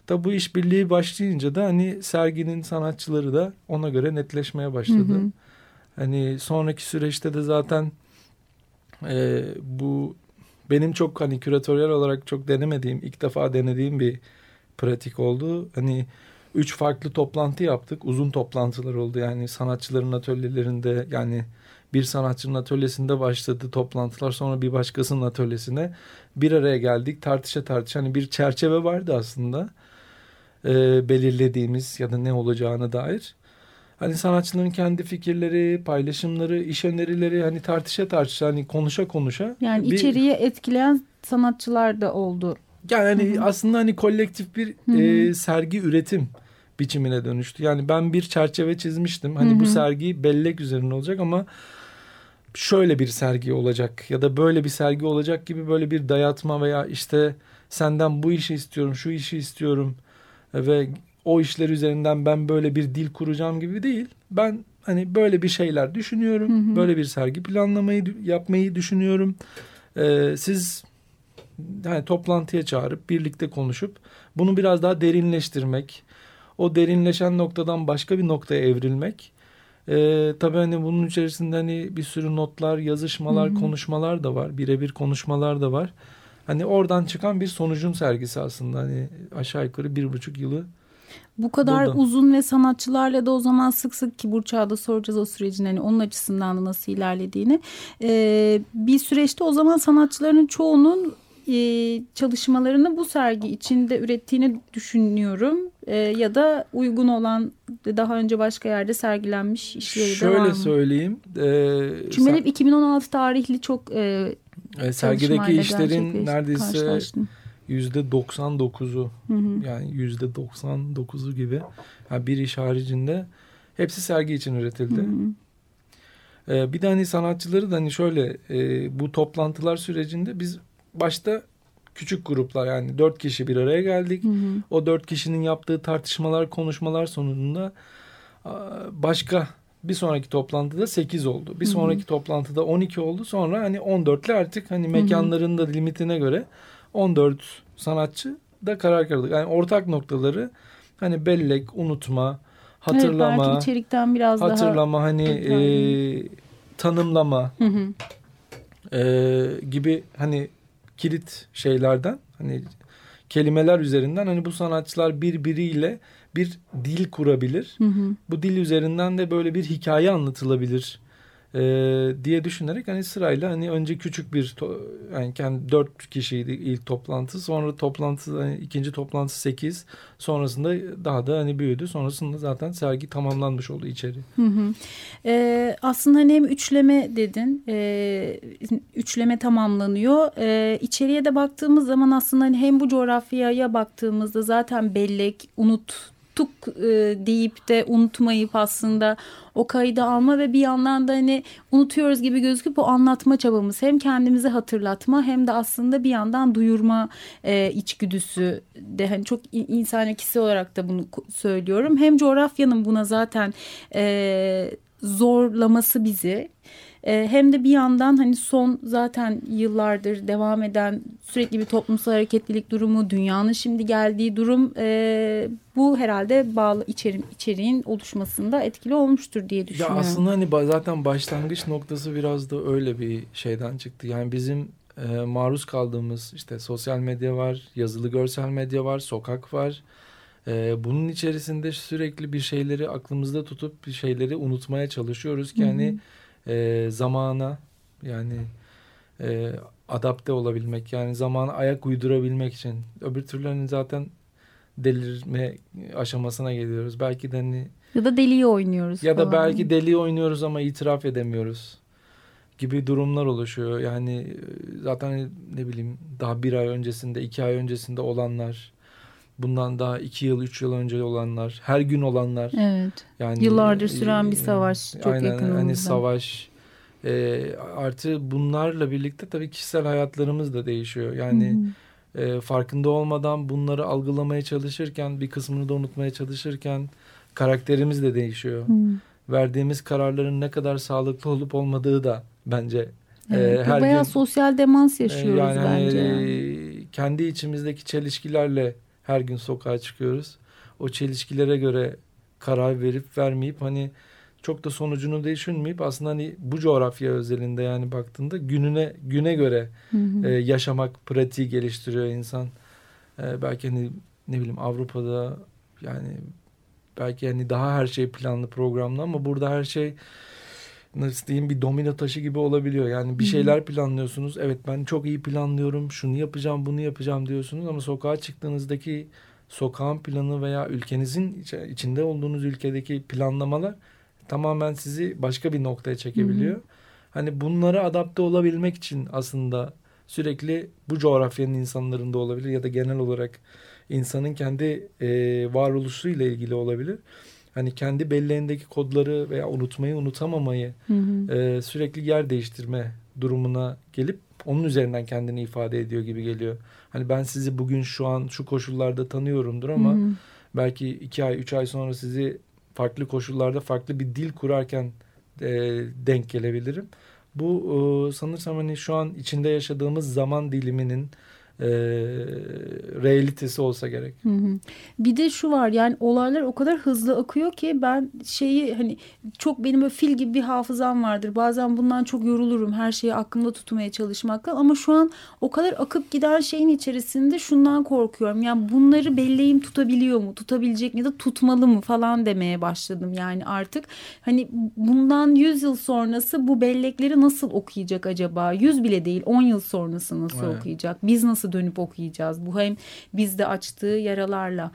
Speaker 5: Tabi bu işbirliği başlayınca da hani serginin sanatçıları da ona göre netleşmeye başladı.
Speaker 1: Hı hı.
Speaker 5: Hani sonraki süreçte de zaten e, bu benim çok hani küratöryel olarak çok denemediğim, ilk defa denediğim bir pratik oldu. Hani üç farklı toplantı yaptık. Uzun toplantılar oldu. Yani sanatçıların atölyelerinde yani bir sanatçının atölyesinde başladı toplantılar. Sonra bir başkasının atölyesine bir araya geldik. Tartışa tartışa hani bir çerçeve vardı aslında. Ee, belirlediğimiz ya da ne olacağına dair. Hani sanatçıların kendi fikirleri, paylaşımları, iş önerileri hani tartışa tartışa hani konuşa konuşa.
Speaker 1: Yani
Speaker 5: bir-
Speaker 1: içeriği etkileyen sanatçılar da oldu.
Speaker 5: yani hani
Speaker 1: Hı hı.
Speaker 5: aslında hani kolektif bir
Speaker 1: Hı hı.
Speaker 5: e, sergi üretim biçimine dönüştü. Yani ben bir çerçeve çizmiştim. Hani
Speaker 1: Hı
Speaker 5: bu sergi bellek üzerine olacak ama şöyle bir sergi olacak ya da böyle bir sergi olacak gibi böyle bir dayatma veya işte senden bu işi istiyorum, şu işi istiyorum ve o işler üzerinden ben böyle bir dil kuracağım gibi değil. Ben hani böyle bir şeyler düşünüyorum.
Speaker 1: Hı hı.
Speaker 5: Böyle bir sergi planlamayı yapmayı düşünüyorum. Ee, siz hani toplantıya çağırıp birlikte konuşup bunu biraz daha derinleştirmek, o derinleşen noktadan başka bir noktaya evrilmek. Ee, tabii hani bunun içerisinde hani bir sürü notlar, yazışmalar,
Speaker 1: Hı hı.
Speaker 5: konuşmalar da var. Birebir konuşmalar da var. Hani oradan çıkan bir sonucun sergisi aslında. Hani aşağı yukarı bir buçuk yılı.
Speaker 1: Bu kadar
Speaker 5: Burada.
Speaker 1: uzun ve sanatçılarla da o zaman sık sık ki Burçak'a da soracağız o sürecin hani onun açısından da nasıl ilerlediğini. Ee, bir süreçte o zaman sanatçıların çoğunun e, çalışmalarını bu sergi içinde ürettiğini düşünüyorum. Ee, ya da uygun olan daha önce başka yerde sergilenmiş işleri de var
Speaker 5: Şöyle söyleyeyim. E,
Speaker 1: Çünkü
Speaker 5: sen-
Speaker 1: hep 2016 tarihli çok e,
Speaker 5: e, sergideki işlerin neredeyse
Speaker 1: karşılaştım.
Speaker 5: Yüzde 99'u
Speaker 1: Hı hı.
Speaker 5: yani yüzde 99'u gibi yani bir iş haricinde hepsi sergi için üretildi.
Speaker 1: Hı hı.
Speaker 5: Ee, bir de hani sanatçıları da hani şöyle e, bu toplantılar sürecinde biz başta küçük gruplar yani dört kişi bir araya geldik.
Speaker 1: Hı hı.
Speaker 5: O dört kişinin yaptığı tartışmalar, konuşmalar sonunda a, başka bir sonraki toplantıda 8 oldu. Bir
Speaker 1: Hı hı.
Speaker 5: sonraki toplantıda 12 oldu. Sonra hani 14'le artık hani
Speaker 1: hı.
Speaker 5: mekanların da limitine göre 14 sanatçı da karar kıldık. Yani ortak noktaları hani bellek, unutma, hatırlama,
Speaker 1: Evet, belki içerikten biraz daha
Speaker 5: hatırlama hani e, tanımlama
Speaker 1: Hı hı.
Speaker 5: e, gibi hani kilit şeylerden hani kelimeler üzerinden hani bu sanatçılar birbiriyle bir dil kurabilir.
Speaker 1: Hı hı.
Speaker 5: Bu dil üzerinden de böyle bir hikaye anlatılabilir e, diye düşünerek hani sırayla hani önce küçük bir yani kendi dört kişiydi ilk toplantı sonra toplantı hani ikinci toplantı sekiz sonrasında daha da hani büyüdü sonrasında zaten sergi tamamlanmış oldu içeri.
Speaker 1: Hı hı. Ee, aslında hani hem üçleme dedin, ee, üçleme tamamlanıyor. Ee, içeriye de baktığımız zaman aslında hani hem bu coğrafyaya baktığımızda zaten bellek, unut unuttuk e, deyip de unutmayıp aslında o kaydı alma ve bir yandan da hani unutuyoruz gibi gözüküp o anlatma çabamız hem kendimizi hatırlatma hem de aslında bir yandan duyurma e, içgüdüsü de hani çok in- insan ikisi olarak da bunu söylüyorum. Hem coğrafyanın buna zaten e, zorlaması bizi e, hem de bir yandan hani son zaten yıllardır devam eden sürekli bir toplumsal hareketlilik durumu, dünyanın şimdi geldiği durum e, bu herhalde bağlı içerim, içeriğin oluşmasında etkili olmuştur diye
Speaker 5: Ya
Speaker 1: düşünüyorum.
Speaker 5: aslında hani zaten başlangıç noktası biraz da öyle bir şeyden çıktı. Yani bizim e, maruz kaldığımız işte sosyal medya var, yazılı görsel medya var, sokak var. E, bunun içerisinde sürekli bir şeyleri aklımızda tutup bir şeyleri unutmaya çalışıyoruz ki
Speaker 1: Hı hı.
Speaker 5: Hani e, zamana yani e, adapte olabilmek yani zamana ayak uydurabilmek için. Öbür türlü hani zaten delirme aşamasına geliyoruz. Belki de hani
Speaker 1: Ya da deliyi oynuyoruz
Speaker 5: ya da
Speaker 1: falan.
Speaker 5: belki deli oynuyoruz ama itiraf edemiyoruz gibi durumlar oluşuyor. Yani e, zaten ne bileyim daha bir ay öncesinde, iki ay öncesinde olanlar, bundan daha iki yıl, üç yıl önce olanlar, her gün olanlar.
Speaker 1: Evet.
Speaker 5: Yani
Speaker 1: Yıllardır süren bir
Speaker 5: e,
Speaker 1: savaş çok
Speaker 5: aynen,
Speaker 1: yakınımızda.
Speaker 5: Hani savaş. E, artı bunlarla birlikte tabii kişisel hayatlarımız da değişiyor. Yani
Speaker 1: hı.
Speaker 5: e, farkında olmadan bunları algılamaya çalışırken, bir kısmını da unutmaya çalışırken karakterimiz de değişiyor
Speaker 1: Hı.
Speaker 5: verdiğimiz kararların ne kadar sağlıklı olup olmadığı da bence
Speaker 1: Evet,
Speaker 5: e,
Speaker 1: bu
Speaker 5: her
Speaker 1: bayağı
Speaker 5: gün
Speaker 1: sosyal demans
Speaker 5: e,
Speaker 1: yaşıyoruz
Speaker 5: yani hani,
Speaker 1: bence.
Speaker 5: e, kendi içimizdeki çelişkilerle her gün sokağa çıkıyoruz. O çelişkilere göre karar verip vermeyip hani çok da sonucunu düşünmeyip aslında hani bu coğrafya özelinde yani baktığında gününe güne göre
Speaker 1: Hı hı.
Speaker 5: e, yaşamak pratiği geliştiriyor insan. E, belki hani ne bileyim Avrupa'da yani belki hani daha her şey planlı programlı ama burada her şey nasıl diyeyim bir domino taşı gibi olabiliyor. Yani bir şeyler planlıyorsunuz. Evet ben çok iyi planlıyorum. Şunu yapacağım, bunu yapacağım diyorsunuz ama sokağa çıktığınızdaki sokağın planı veya ülkenizin iç- içinde olduğunuz ülkedeki planlamalar tamamen sizi başka bir noktaya çekebiliyor. Hani bunlara adapte olabilmek için aslında sürekli bu coğrafyanın insanlarında olabilir ya da genel olarak insanın kendi e, varoluşuyla ilgili olabilir. Hani kendi belleğindeki kodları veya unutmayı unutamamayı
Speaker 1: Hı hı.
Speaker 5: e, sürekli yer değiştirme durumuna gelip onun üzerinden kendini ifade ediyor gibi geliyor. Hani ben sizi bugün şu an şu koşullarda tanıyorumdur ama
Speaker 1: Hı hı.
Speaker 5: belki iki ay üç ay sonra sizi farklı koşullarda farklı bir dil kurarken e, denk gelebilirim. Bu e, sanırsam hani şu an içinde yaşadığımız zaman diliminin e, realitesi olsa gerek.
Speaker 1: Hı hı. Bir de şu var yani olaylar o kadar hızlı akıyor ki ben şeyi hani çok benim böyle fil gibi bir hafızam vardır. Bazen bundan çok yorulurum her şeyi aklımda tutmaya çalışmaktan ama şu an o kadar akıp giden şeyin içerisinde şundan korkuyorum. Yani bunları belleğim tutabiliyor mu? Tutabilecek mi ya da tutmalı mı falan demeye başladım yani artık. Hani bundan 100 yıl sonrası bu bellekleri nasıl okuyacak acaba? 100 bile değil 10 yıl sonrası nasıl
Speaker 5: Evet.
Speaker 1: okuyacak? Biz nasıl dönüp okuyacağız? Bu hem bizde açtığı yaralarla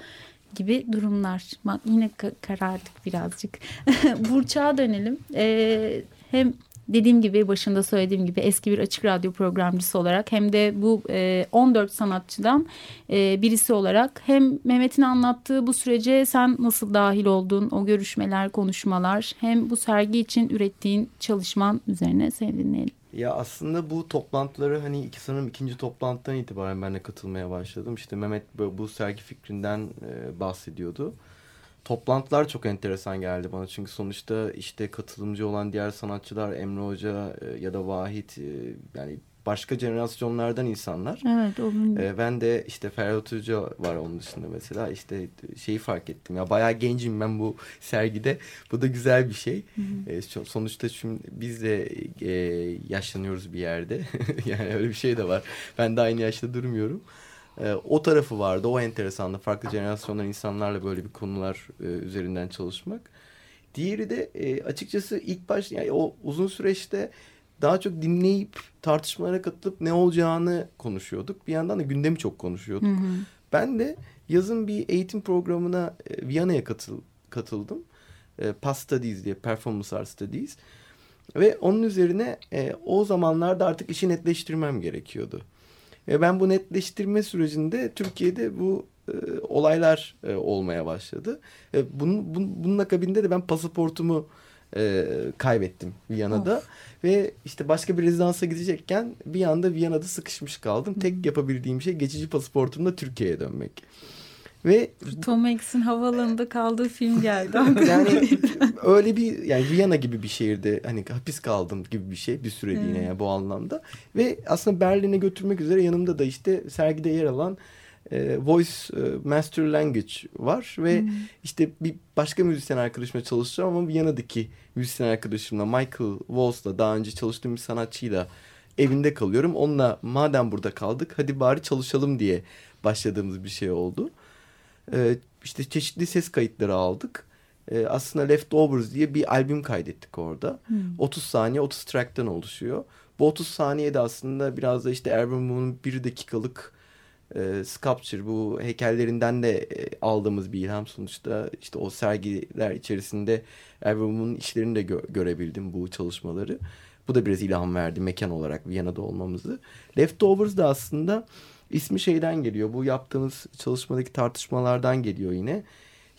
Speaker 1: gibi durumlar. Bak yine ka- karardık birazcık. Burçak'a dönelim. Ee, hem dediğim gibi başında söylediğim gibi eski bir açık radyo programcısı olarak hem de bu e, 14 sanatçıdan e, birisi olarak hem Mehmet'in anlattığı bu sürece sen nasıl dahil oldun o görüşmeler konuşmalar hem bu sergi için ürettiğin çalışman üzerine seni dinleyelim.
Speaker 4: Ya aslında bu toplantıları hani iki sanırım ikinci toplantıdan itibaren ben de katılmaya başladım. İşte Mehmet bu, sergi fikrinden e, bahsediyordu. Toplantılar çok enteresan geldi bana çünkü sonuçta işte katılımcı olan diğer sanatçılar Emre Hoca e, ya da Vahit e, yani başka jenerasyonlardan insanlar.
Speaker 1: Evet onun
Speaker 4: E, ben de işte Ferhat Hoca var onun dışında mesela işte şeyi fark ettim ya bayağı gencim ben bu sergide bu da güzel bir şey. E, so- sonuçta şimdi biz de e, yaşlanıyoruz bir yerde yani öyle bir şey de var ben de aynı yaşta durmuyorum. E, o tarafı vardı o enteresandı farklı jenerasyondan insanlarla böyle bir konular e, üzerinden çalışmak. Diğeri de e, açıkçası ilk baş yani o uzun süreçte daha çok dinleyip tartışmalara katılıp ne olacağını konuşuyorduk. Bir yandan da gündemi çok konuşuyorduk.
Speaker 1: Hı hı.
Speaker 4: Ben de yazın bir eğitim programına e, Viyana'ya katıl, katıldım. E, PAS Studies diye Performance Art Studies. Ve onun üzerine e, o zamanlarda artık işi netleştirmem gerekiyordu. Ve ben bu netleştirme sürecinde Türkiye'de bu e, olaylar e, olmaya başladı. E, bunun, bunun, bunun akabinde de ben pasaportumu e, kaybettim Viyana'da. Ve işte başka bir rezidansa gidecekken bir anda Viyana'da sıkışmış kaldım. Tek yapabildiğim şey geçici pasaportumla Türkiye'ye dönmek. Ve
Speaker 1: Tom Hanks'in havalanında kaldığı film geldi.
Speaker 4: yani öyle bir yani Viyana gibi bir şehirde hani hapis kaldım gibi bir şey bir süreliğine
Speaker 1: Evet.
Speaker 4: yani bu anlamda. Ve aslında Berlin'e götürmek üzere yanımda da işte sergide yer alan e, Voice e, Master Language var ve işte bir başka müzisyen arkadaşımla çalışacağım ama Viyana'daki müzisyen arkadaşımla Michael Wals'la daha önce çalıştığım bir sanatçıyla evinde kalıyorum. Onunla madem burada kaldık hadi bari çalışalım diye başladığımız bir şey oldu. Ee, işte çeşitli ses kayıtları aldık. Ee, aslında Leftovers diye bir albüm kaydettik orada. 30 saniye 30 track'tan oluşuyor. Bu 30 saniyede aslında biraz da işte Erwin Moon'un bir dakikalık e, sculpture bu heykellerinden de e, aldığımız bir ilham sonuçta işte o sergiler içerisinde Erwin Moon'un işlerini de gö- görebildim bu çalışmaları. Bu da biraz ilham verdi mekan olarak Viyana'da olmamızı. Leftovers da aslında ismi şeyden geliyor. Bu yaptığımız çalışmadaki tartışmalardan geliyor yine.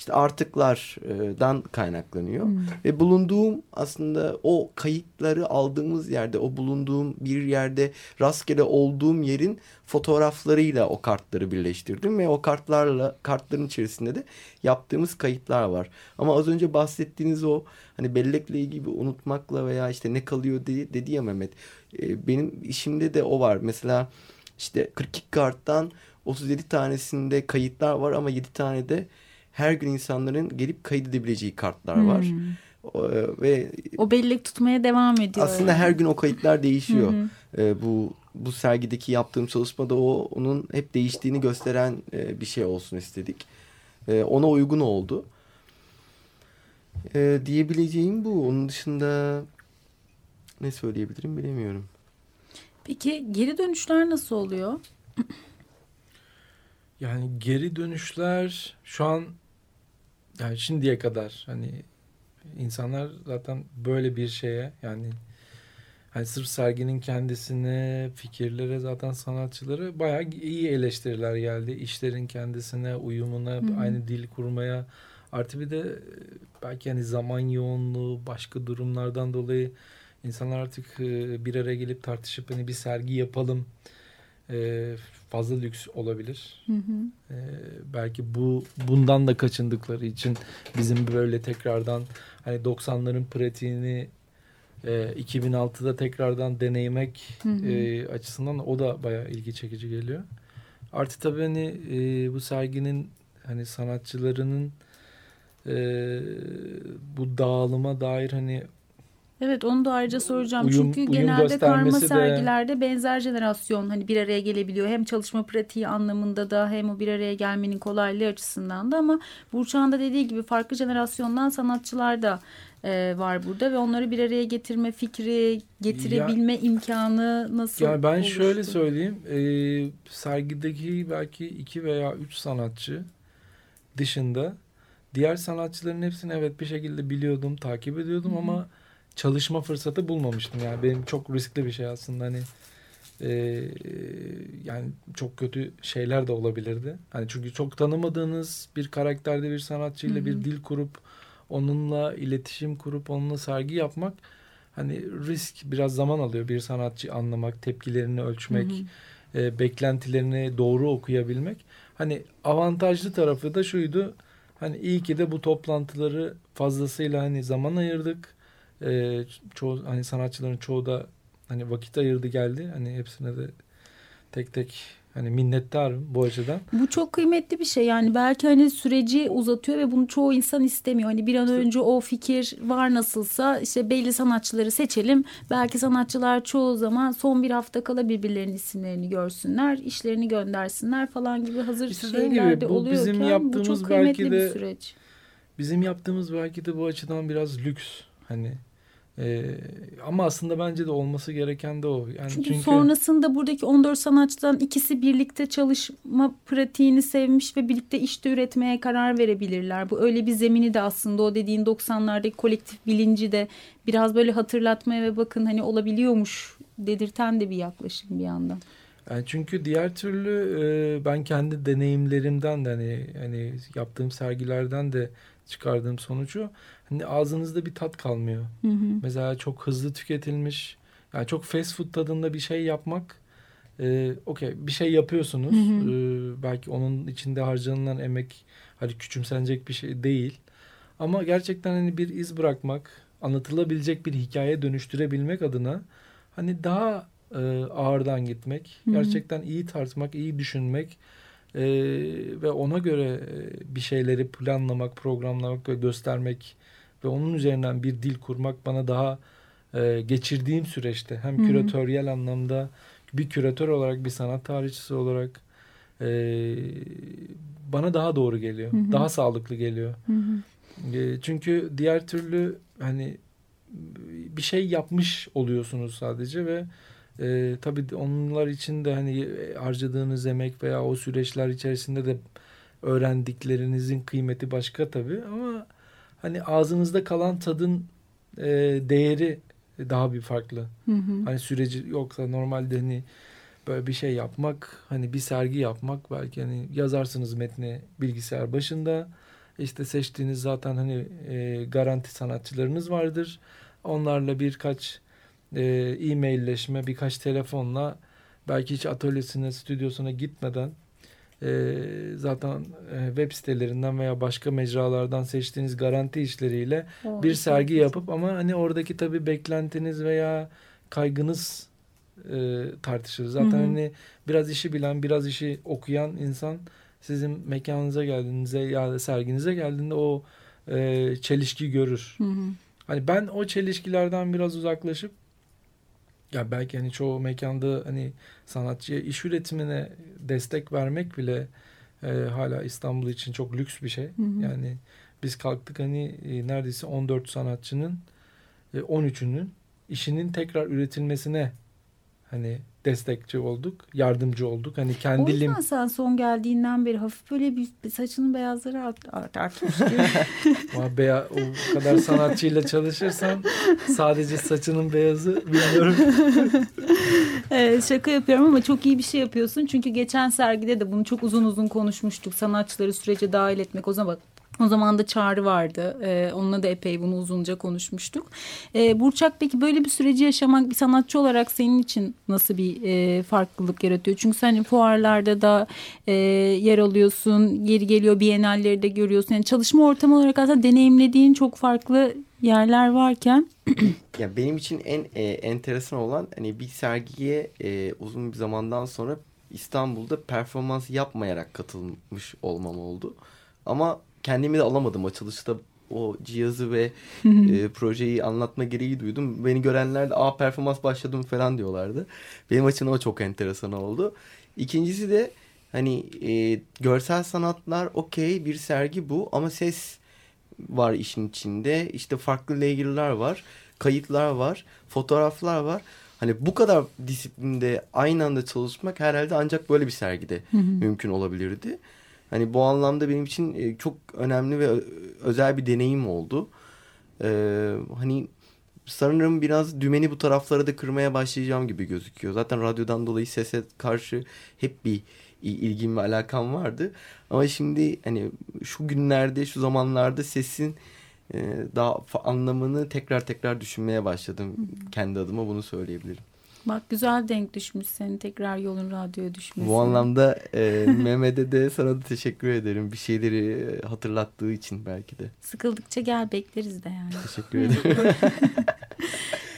Speaker 4: İşte artıklardan kaynaklanıyor. Ve bulunduğum aslında o kayıtları aldığımız yerde, o bulunduğum bir yerde rastgele olduğum yerin fotoğraflarıyla o kartları birleştirdim ve o kartlarla kartların içerisinde de yaptığımız kayıtlar var. Ama az önce bahsettiğiniz o hani bellekle ilgili unutmakla veya işte ne kalıyor dedi, dedi ya Mehmet. Ee, benim işimde de o var. Mesela işte 42 karttan 37 tanesinde kayıtlar var ama 7 tane de her gün insanların gelip kaydedebileceği kartlar var. O, e, ve
Speaker 1: o bellek tutmaya devam ediyor.
Speaker 4: aslında
Speaker 1: yani.
Speaker 4: her gün o kayıtlar değişiyor. E, bu bu sergideki yaptığım çalışmada o onun hep değiştiğini gösteren e, bir şey olsun istedik. E, ona uygun oldu. E, diyebileceğim bu. Onun dışında ne söyleyebilirim bilemiyorum.
Speaker 1: Peki geri dönüşler nasıl oluyor?
Speaker 5: Yani geri dönüşler şu an yani şimdiye kadar hani insanlar zaten böyle bir şeye yani hani sırf serginin kendisine, fikirlere zaten sanatçıları bayağı iyi eleştiriler geldi. İşlerin kendisine, uyumuna, aynı dil kurmaya. Artı bir de e, belki hani zaman yoğunluğu, başka durumlardan dolayı insanlar artık e, bir araya gelip tartışıp hani bir sergi yapalım e, fazla lüks olabilir. E, belki bu bundan da kaçındıkları için bizim böyle tekrardan hani 90'ların pratiğini e, 2006'da tekrardan deneymek e, açısından o da bayağı ilgi çekici geliyor. Artı tabii hani e, bu serginin hani sanatçılarının e, bu dağılıma dair hani
Speaker 1: Evet onu da ayrıca soracağım.
Speaker 5: Uyum-
Speaker 1: Çünkü
Speaker 5: uyum
Speaker 1: genelde karma
Speaker 5: de-
Speaker 1: sergilerde benzer jenerasyon hani bir araya gelebiliyor. Hem çalışma pratiği anlamında da hem o bir araya gelmenin kolaylığı açısından da ama Burçak'ın da dediği gibi farklı jenerasyondan sanatçılar da e, var burada ve onları bir araya getirme fikri, getirebilme imkanı nasıl
Speaker 5: Yani ben
Speaker 1: oluştu?
Speaker 5: şöyle söyleyeyim. E, sergideki belki iki veya üç sanatçı dışında diğer sanatçıların hepsini evet bir şekilde biliyordum, takip ediyordum ama çalışma fırsatı bulmamıştım. Yani benim çok riskli bir şey aslında hani e, yani çok kötü şeyler de olabilirdi. Hani çünkü çok tanımadığınız bir karakterde bir sanatçıyla bir dil kurup onunla iletişim kurup onunla sergi yapmak hani risk biraz zaman alıyor bir sanatçı anlamak, tepkilerini ölçmek, e, beklentilerini doğru okuyabilmek. Hani avantajlı tarafı da şuydu. Hani iyi ki de bu toplantıları fazlasıyla hani zaman ayırdık. E, çoğu hani sanatçıların çoğu da hani vakit ayırdı geldi. Hani hepsine de tek tek hani minnettarım bu açıdan.
Speaker 1: Bu çok kıymetli bir şey yani belki hani süreci uzatıyor ve bunu çoğu insan istemiyor. Hani bir an önce o fikir var nasılsa işte belli sanatçıları seçelim. Belki sanatçılar çoğu zaman son bir hafta kala birbirlerinin isimlerini görsünler, işlerini göndersinler falan gibi hazır
Speaker 5: İşte
Speaker 1: şeyler de
Speaker 5: bu
Speaker 1: oluyorken
Speaker 5: bizim
Speaker 1: bu
Speaker 5: yaptığımız
Speaker 1: çok kıymetli
Speaker 5: belki
Speaker 1: bir
Speaker 5: de-
Speaker 1: süreç.
Speaker 5: Bizim yaptığımız belki de bu açıdan biraz lüks. Hani e, ama aslında bence de olması gereken de o. Yani
Speaker 1: Çünkü,
Speaker 5: çünkü,
Speaker 1: sonrasında buradaki 14 sanatçıdan ikisi birlikte çalışma pratiğini sevmiş ve birlikte işte üretmeye karar verebilirler. Bu öyle bir zemini de aslında o dediğin 90'lardaki kolektif bilinci de biraz böyle hatırlatmaya ve bakın hani olabiliyormuş dedirten de bir yaklaşım bir yandan.
Speaker 5: Yani çünkü diğer türlü e, ben kendi deneyimlerimden de hani hani yaptığım sergilerden de çıkardığım sonucu hani ağzınızda bir tat kalmıyor.
Speaker 1: Hı hı.
Speaker 5: Mesela çok hızlı tüketilmiş yani çok fast food tadında bir şey yapmak e, okey bir şey yapıyorsunuz.
Speaker 1: Hı hı.
Speaker 5: E, belki onun içinde harcanılan emek hani küçümsenecek bir şey değil. Ama gerçekten hani bir iz bırakmak, anlatılabilecek bir hikaye dönüştürebilmek adına hani daha e, ağırdan gitmek,
Speaker 1: Hı hı.
Speaker 5: gerçekten iyi tartmak, iyi düşünmek e, ve ona göre e, bir şeyleri planlamak, programlamak ve göstermek ve onun üzerinden bir dil kurmak bana daha e, geçirdiğim süreçte hem
Speaker 1: Hı hı.
Speaker 5: küratöryel anlamda bir küratör olarak bir sanat tarihçisi olarak e, bana daha doğru geliyor.
Speaker 1: Hı hı.
Speaker 5: Daha sağlıklı geliyor. E, çünkü diğer türlü hani bir şey yapmış oluyorsunuz sadece ve e, tabii onlar için de hani harcadığınız emek veya o süreçler içerisinde de öğrendiklerinizin kıymeti başka tabii ama hani ağzınızda kalan tadın e, değeri daha bir farklı.
Speaker 1: Hı hı.
Speaker 5: Hani süreci yoksa normalde hani böyle bir şey yapmak hani bir sergi yapmak belki hani yazarsınız metni bilgisayar başında işte seçtiğiniz zaten hani e, garanti sanatçılarınız vardır. Onlarla birkaç e, e-mailleşme birkaç telefonla belki hiç atölyesine stüdyosuna gitmeden e, zaten e, web sitelerinden veya başka mecralardan seçtiğiniz garanti işleriyle
Speaker 1: O
Speaker 5: bir sergi yapıp ama hani oradaki tabii beklentiniz veya kaygınız e, tartışılır. Zaten
Speaker 1: Hı hı.
Speaker 5: hani biraz işi bilen, biraz işi okuyan insan sizin mekanınıza geldiğinizde ya da serginize geldiğinde o e, çelişki görür.
Speaker 1: Hı hı.
Speaker 5: Hani ben o çelişkilerden biraz uzaklaşıp ya belki hani çoğu mekanda hani sanatçıya iş üretimine destek vermek bile e, hala İstanbul için çok lüks bir şey.
Speaker 1: Hı hı.
Speaker 5: Yani biz kalktık hani e, neredeyse 14 sanatçının e, 13'ünün işinin tekrar üretilmesine hani destekçi olduk, yardımcı olduk. Hani
Speaker 1: O
Speaker 5: kendi lim
Speaker 1: yüzden sen son geldiğinden beri hafif böyle bir bir saçının beyazları art, art, artmış gibi.
Speaker 5: Beya, o kadar sanatçıyla çalışırsan sadece saçının beyazı bilmiyorum.
Speaker 1: Evet, şaka yapıyorum ama çok iyi bir şey yapıyorsun. Çünkü geçen sergide de bunu çok uzun uzun konuşmuştuk. Sanatçıları sürece dahil etmek. O zaman o zaman da Çağrı vardı. Ee, onunla da epey bunu uzunca konuşmuştuk. Ee, Burçak peki böyle bir süreci yaşamak bir sanatçı olarak senin için nasıl bir e, farklılık yaratıyor? Çünkü sen fuarlarda da e, yer alıyorsun. Yeri geliyor bienalleri de görüyorsun. Yani çalışma ortamı olarak aslında deneyimlediğin çok farklı yerler varken.
Speaker 4: Ya benim için en e, enteresan olan hani bir sergiye e, uzun bir zamandan sonra İstanbul'da performans yapmayarak katılmış olmam oldu. Ama kendimi de alamadım açılışta o cihazı ve e, projeyi anlatma gereği duydum. Beni görenler de aa performans başladım falan diyorlardı. Benim açımdan o çok enteresan oldu. İkincisi de hani e, görsel sanatlar okey bir sergi bu ama ses var işin içinde. İşte farklı layer'lar var, kayıtlar var, fotoğraflar var. Hani bu kadar disiplinde aynı anda çalışmak herhalde ancak böyle bir sergide mümkün olabilirdi. Hani bu anlamda benim için e, çok önemli ve ö- özel bir deneyim oldu. Ee, hani sanırım biraz dümeni bu taraflara da kırmaya başlayacağım gibi gözüküyor. Zaten radyodan dolayı sese karşı hep bir ilgim ve alakam vardı. Ama şimdi hani şu günlerde, şu zamanlarda sesin e, daha anlamını tekrar tekrar düşünmeye başladım. Kendi adıma bunu söyleyebilirim.
Speaker 1: Bak güzel denk düşmüş senin tekrar yolun radyoya düşmesi.
Speaker 4: Bu anlamda e, Mehmet'e de sana da teşekkür ederim. Bir şeyleri e, hatırlattığı için belki de.
Speaker 1: Sıkıldıkça gel bekleriz de yani.
Speaker 4: Teşekkür ederim.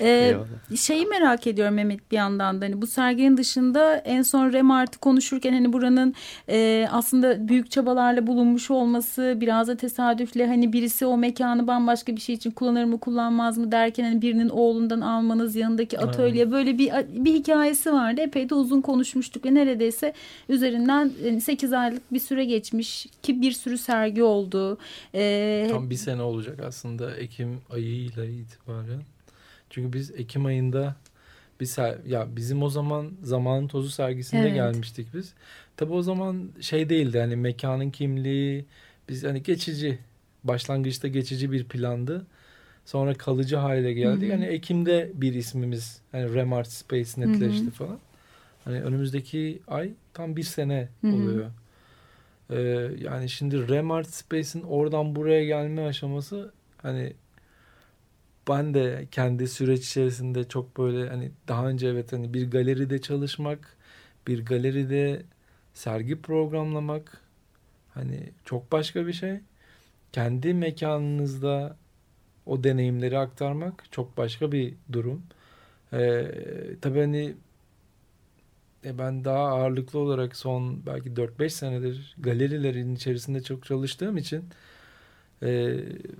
Speaker 1: Ee, şeyi merak ediyorum Mehmet bir yandan da hani bu serginin dışında en son Remart'ı konuşurken hani buranın e, aslında büyük çabalarla bulunmuş olması biraz da tesadüfle hani birisi o mekanı bambaşka bir şey için kullanır mı kullanmaz mı derken hani birinin oğlundan almanız yanındaki atölye böyle bir bir hikayesi vardı epey de uzun konuşmuştuk ve neredeyse üzerinden 8 aylık bir süre geçmiş ki bir sürü sergi oldu. Ee,
Speaker 5: Tam bir sene olacak aslında Ekim ayıyla itibaren. Çünkü biz Ekim ayında bir ser- ya bizim o zaman zamanın tozu sergisinde
Speaker 1: Evet.
Speaker 5: gelmiştik biz. Tabii o zaman şey değildi hani mekanın kimliği biz hani geçici başlangıçta geçici bir plandı. Sonra kalıcı hale geldi. Yani Ekim'de bir ismimiz hani Remart Space netleşti
Speaker 1: Hı hı.
Speaker 5: falan. Hani önümüzdeki ay tam bir sene
Speaker 1: Hı hı.
Speaker 5: oluyor. Ee, yani şimdi Remart Space'in oradan buraya gelme aşaması hani ben de kendi süreç içerisinde çok böyle hani daha önce evet hani bir galeride çalışmak, bir galeride sergi programlamak hani çok başka bir şey. Kendi mekanınızda o deneyimleri aktarmak çok başka bir durum. Ee, tabii hani e, ben daha ağırlıklı olarak son belki 4-5 senedir galerilerin içerisinde çok çalıştığım için e,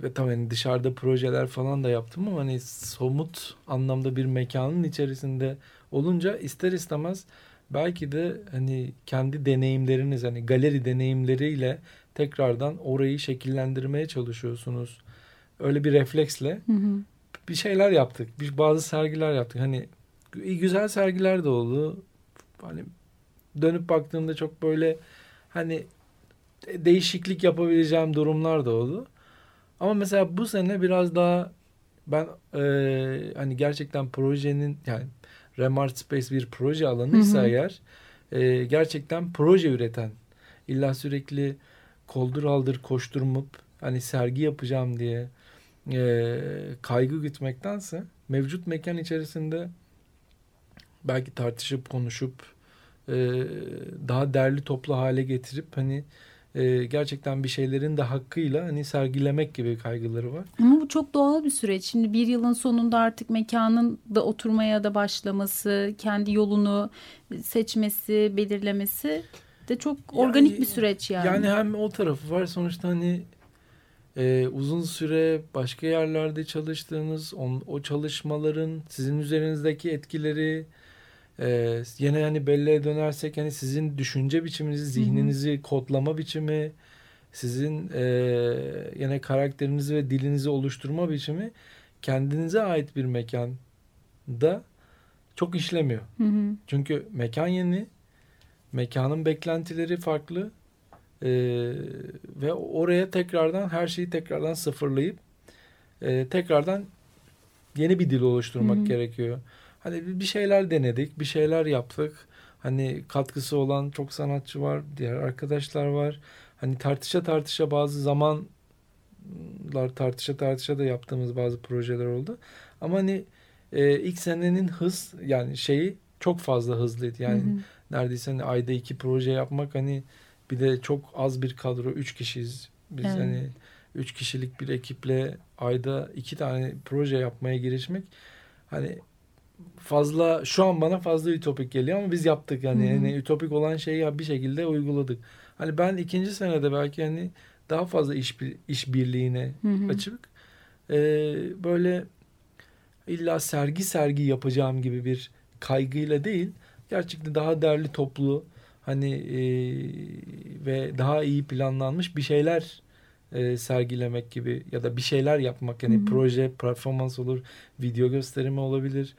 Speaker 5: ve tabii hani dışarıda projeler falan da yaptım ama hani somut anlamda bir mekanın içerisinde olunca ister istemez belki de hani kendi deneyimleriniz hani galeri deneyimleriyle tekrardan orayı şekillendirmeye çalışıyorsunuz. Öyle bir refleksle
Speaker 1: Hı hı.
Speaker 5: bir şeyler yaptık. Bir bazı sergiler yaptık. Hani gü- güzel sergiler de oldu. Hani dönüp baktığımda çok böyle hani de- değişiklik yapabileceğim durumlar da oldu. Ama mesela bu sene biraz daha ben eee, hani gerçekten projenin yani Remart Space bir proje alanıysa
Speaker 1: Hı hı.
Speaker 5: eğer eee, gerçekten proje üreten illa sürekli koldur aldır koşturmup hani sergi yapacağım diye eee, kaygı gütmektense mevcut mekan içerisinde belki tartışıp konuşup eee, daha derli toplu hale getirip hani eee, gerçekten bir şeylerin de hakkıyla hani sergilemek gibi kaygıları var.
Speaker 1: Ama bu çok doğal bir süreç. Şimdi bir yılın sonunda artık mekanın da oturmaya da başlaması, kendi yolunu seçmesi, belirlemesi de çok organik
Speaker 5: Yani-
Speaker 1: bir süreç yani.
Speaker 5: Yani hem o tarafı var sonuçta hani e, uzun süre başka yerlerde çalıştığınız on, o çalışmaların sizin üzerinizdeki etkileri e, yine hani belleğe dönersek hani sizin düşünce biçiminizi, zihninizi kodlama biçimi, sizin e, yine karakterinizi ve dilinizi oluşturma biçimi kendinize ait bir mekanda çok işlemiyor.
Speaker 1: Hı hı.
Speaker 5: Çünkü mekan yeni, mekanın beklentileri farklı Ee, ve oraya tekrardan her şeyi tekrardan sıfırlayıp e, tekrardan yeni bir dil oluşturmak
Speaker 1: Hı hı.
Speaker 5: gerekiyor. Hani bir şeyler denedik, bir şeyler yaptık. Hani katkısı olan çok sanatçı var, diğer arkadaşlar var. Hani tartışa tartışa bazı zamanlar tartışa tartışa da yaptığımız bazı projeler oldu. Ama hani e, ilk senenin hız yani şeyi çok fazla hızlıydı. Yani
Speaker 1: Hı hı.
Speaker 5: neredeyse hani ayda iki proje yapmak hani bir de çok az bir kadro üç kişiyiz biz
Speaker 1: Evet.
Speaker 5: hani üç kişilik bir ekiple ayda iki tane proje yapmaya girişmek hani fazla şu an bana fazla ütopik geliyor ama biz yaptık yani,
Speaker 1: hı.
Speaker 5: yani ütopik olan şeyi bir şekilde uyguladık. Hani ben ikinci senede belki hani daha fazla iş iş birliğine
Speaker 1: hı.
Speaker 5: açık e, böyle illa sergi sergi yapacağım gibi bir kaygıyla değil gerçekten daha derli toplu hani e, ve daha iyi planlanmış bir şeyler e, sergilemek gibi ya da bir şeyler yapmak yani
Speaker 1: hı.
Speaker 5: proje performans olur video gösterimi olabilir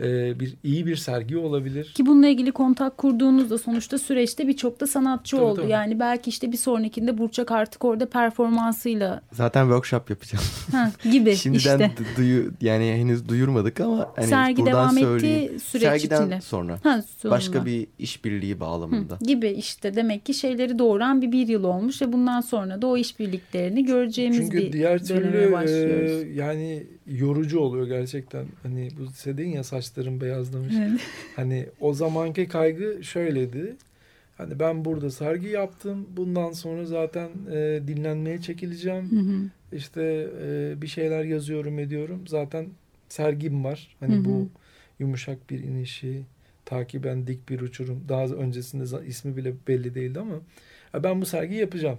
Speaker 5: e, bir iyi bir sergi olabilir
Speaker 1: Ki bununla ilgili kontak kurduğunuzda sonuçta süreçte birçok da sanatçı
Speaker 5: Tabii,
Speaker 1: oldu.
Speaker 5: tabii.
Speaker 1: Yani belki işte bir sonrakinde Burçak artık orada performansıyla
Speaker 4: Zaten workshop yapacağım.
Speaker 1: ha, gibi
Speaker 4: Şimdiden
Speaker 1: işte.
Speaker 4: du- duyu yani henüz duyurmadık ama hani
Speaker 1: Sergi devam
Speaker 4: söyleyeyim.
Speaker 1: ettiği süreç
Speaker 4: Sergiden
Speaker 1: içinde.
Speaker 4: sonra
Speaker 1: Ha,
Speaker 4: başka bir işbirliği bağlamında.
Speaker 1: Hı, gibi işte demek ki şeyleri doğuran bir bir yıl olmuş ve bundan sonra da o işbirliklerini göreceğimiz
Speaker 5: Çünkü
Speaker 1: bir
Speaker 5: diğer
Speaker 1: döneme
Speaker 5: türlü
Speaker 1: başlıyoruz.
Speaker 5: e, yani yorucu oluyor gerçekten. Hani bu dedin ya saçlarım beyazlamış.
Speaker 1: Evet.
Speaker 5: Hani o zamanki kaygı şöyledi. Hani ben burada sergi yaptım. Bundan sonra zaten e, dinlenmeye çekileceğim.
Speaker 1: Hı hı.
Speaker 5: İşte e, bir şeyler yazıyorum ediyorum. Zaten sergim var. Hani
Speaker 1: Hı hı.
Speaker 5: bu yumuşak bir inişi, takiben dik bir uçurum. Daha öncesinde ismi bile belli değildi ama ben bu sergiyi yapacağım.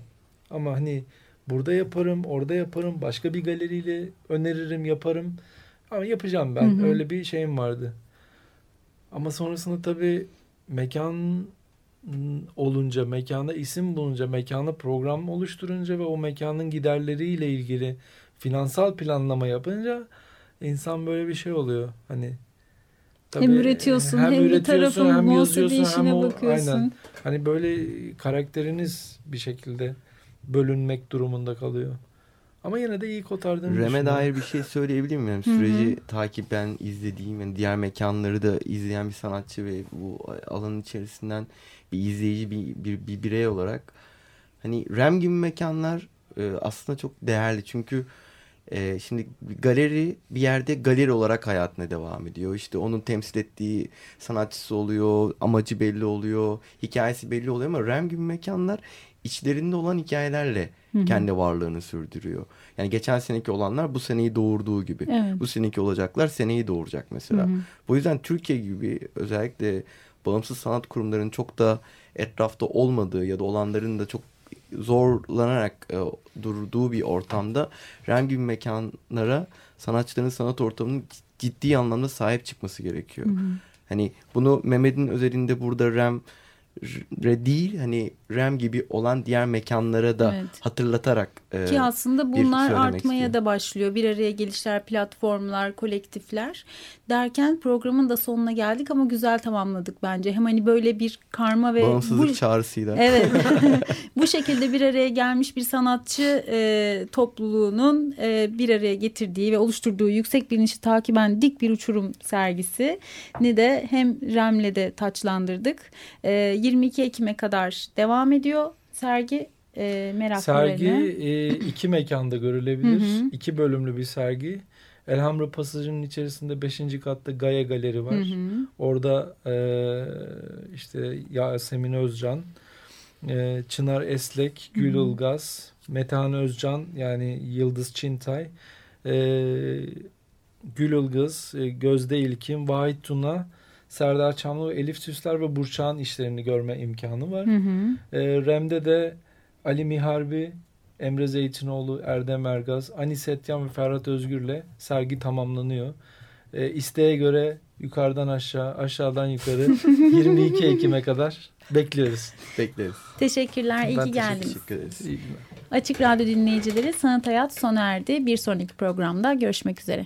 Speaker 5: Ama hani burada yaparım, orada yaparım, başka bir galeriyle öneririm, yaparım. Ama yapacağım ben.
Speaker 1: Hı hı.
Speaker 5: Öyle bir şeyim vardı. Ama sonrasında tabii mekan olunca, mekana isim bulunca, mekana program oluşturunca ve o mekanın giderleriyle ilgili finansal planlama yapınca insan böyle bir şey oluyor. Hani
Speaker 1: hem üretiyorsun hem, bir
Speaker 5: üretiyorsun,
Speaker 1: tarafın
Speaker 5: hem
Speaker 1: muhasebe işine
Speaker 5: hem o-
Speaker 1: bakıyorsun.
Speaker 5: aynen. Hani böyle karakteriniz bir şekilde bölünmek durumunda kalıyor. Ama yine de iyi kotardığını
Speaker 4: Rem'e dair bir şey söyleyebilir miyim? Yani süreci takiben izlediğim, yani diğer mekanları da izleyen bir sanatçı ve bu alanın içerisinden bir izleyici, bir, bir, bir birey olarak hani Rem gibi mekanlar e, aslında çok değerli. Çünkü e, şimdi bir galeri bir yerde galeri olarak hayatına devam ediyor. İşte onun temsil ettiği sanatçısı oluyor, amacı belli oluyor, hikayesi belli oluyor ama Rem gibi mekanlar içlerinde olan hikayelerle kendi varlığını sürdürüyor. Yani geçen seneki olanlar bu seneyi doğurduğu gibi.
Speaker 1: Evet.
Speaker 4: Bu seneki olacaklar seneyi doğuracak mesela. Bu yüzden Türkiye gibi özellikle bağımsız sanat kurumlarının çok da etrafta olmadığı ya da olanların da çok zorlanarak e, durduğu bir ortamda Rem gibi mekanlara sanatçıların sanat ortamının ciddi anlamda sahip çıkması gerekiyor. Hani bunu Mehmet'in özelinde burada Rem re değil hani Rem gibi olan diğer mekanlara da
Speaker 1: Evet.
Speaker 4: hatırlatarak e,
Speaker 1: Ki aslında bunlar artmaya
Speaker 4: istiyorum.
Speaker 1: da başlıyor. Bir araya gelişler, platformlar, kolektifler derken programın da sonuna geldik ama güzel tamamladık bence. Hem hani böyle bir karma ve
Speaker 4: bağımsızlık
Speaker 1: bu,
Speaker 4: çağrısıyla.
Speaker 1: Evet. Bu şekilde bir araya gelmiş bir sanatçı e, topluluğunun e, bir araya getirdiği ve oluşturduğu yüksek bilinçli takiben dik bir uçurum sergisi ni de hem Rem'le de taçlandırdık. E, 22 Ekim'e kadar devam ediyor sergi. E, meraklılarına.
Speaker 5: Sergi e, iki mekanda görülebilir.
Speaker 1: Hı hı.
Speaker 5: İki bölümlü bir sergi. Elhamra Pasajı'nın içerisinde 5. katta Gaia Galeri var.
Speaker 1: Hı hı.
Speaker 5: Orada e, işte Yasemin Özcan, e, Çınar Eslek, Gül Ilgaz, Metehan Özcan yani Yıldız Çintay, e, Gül Ilgaz, e, Gözde İlkin, Vahit Tuna, Serdar Çamlı, Elif Süsler ve Burçak'ın işlerini görme imkanı var.
Speaker 1: Hı hı.
Speaker 5: E, Rem'de de Ali Miharbi, Emre Zeytinoğlu, Erdem Ergaz, Anis Etyan ve Ferhat Özgür'le sergi tamamlanıyor. E, isteğe göre yukarıdan aşağı, aşağıdan yukarı 22 Ekim'e kadar bekliyoruz.
Speaker 4: Bekleriz.
Speaker 1: Teşekkürler. iyi
Speaker 5: Ben
Speaker 1: ki geldiniz.
Speaker 4: Teşekkür ederiz.
Speaker 5: İyi günler.
Speaker 1: Açık Radyo dinleyicileri Sanat Hayat sona erdi. Bir sonraki programda görüşmek üzere.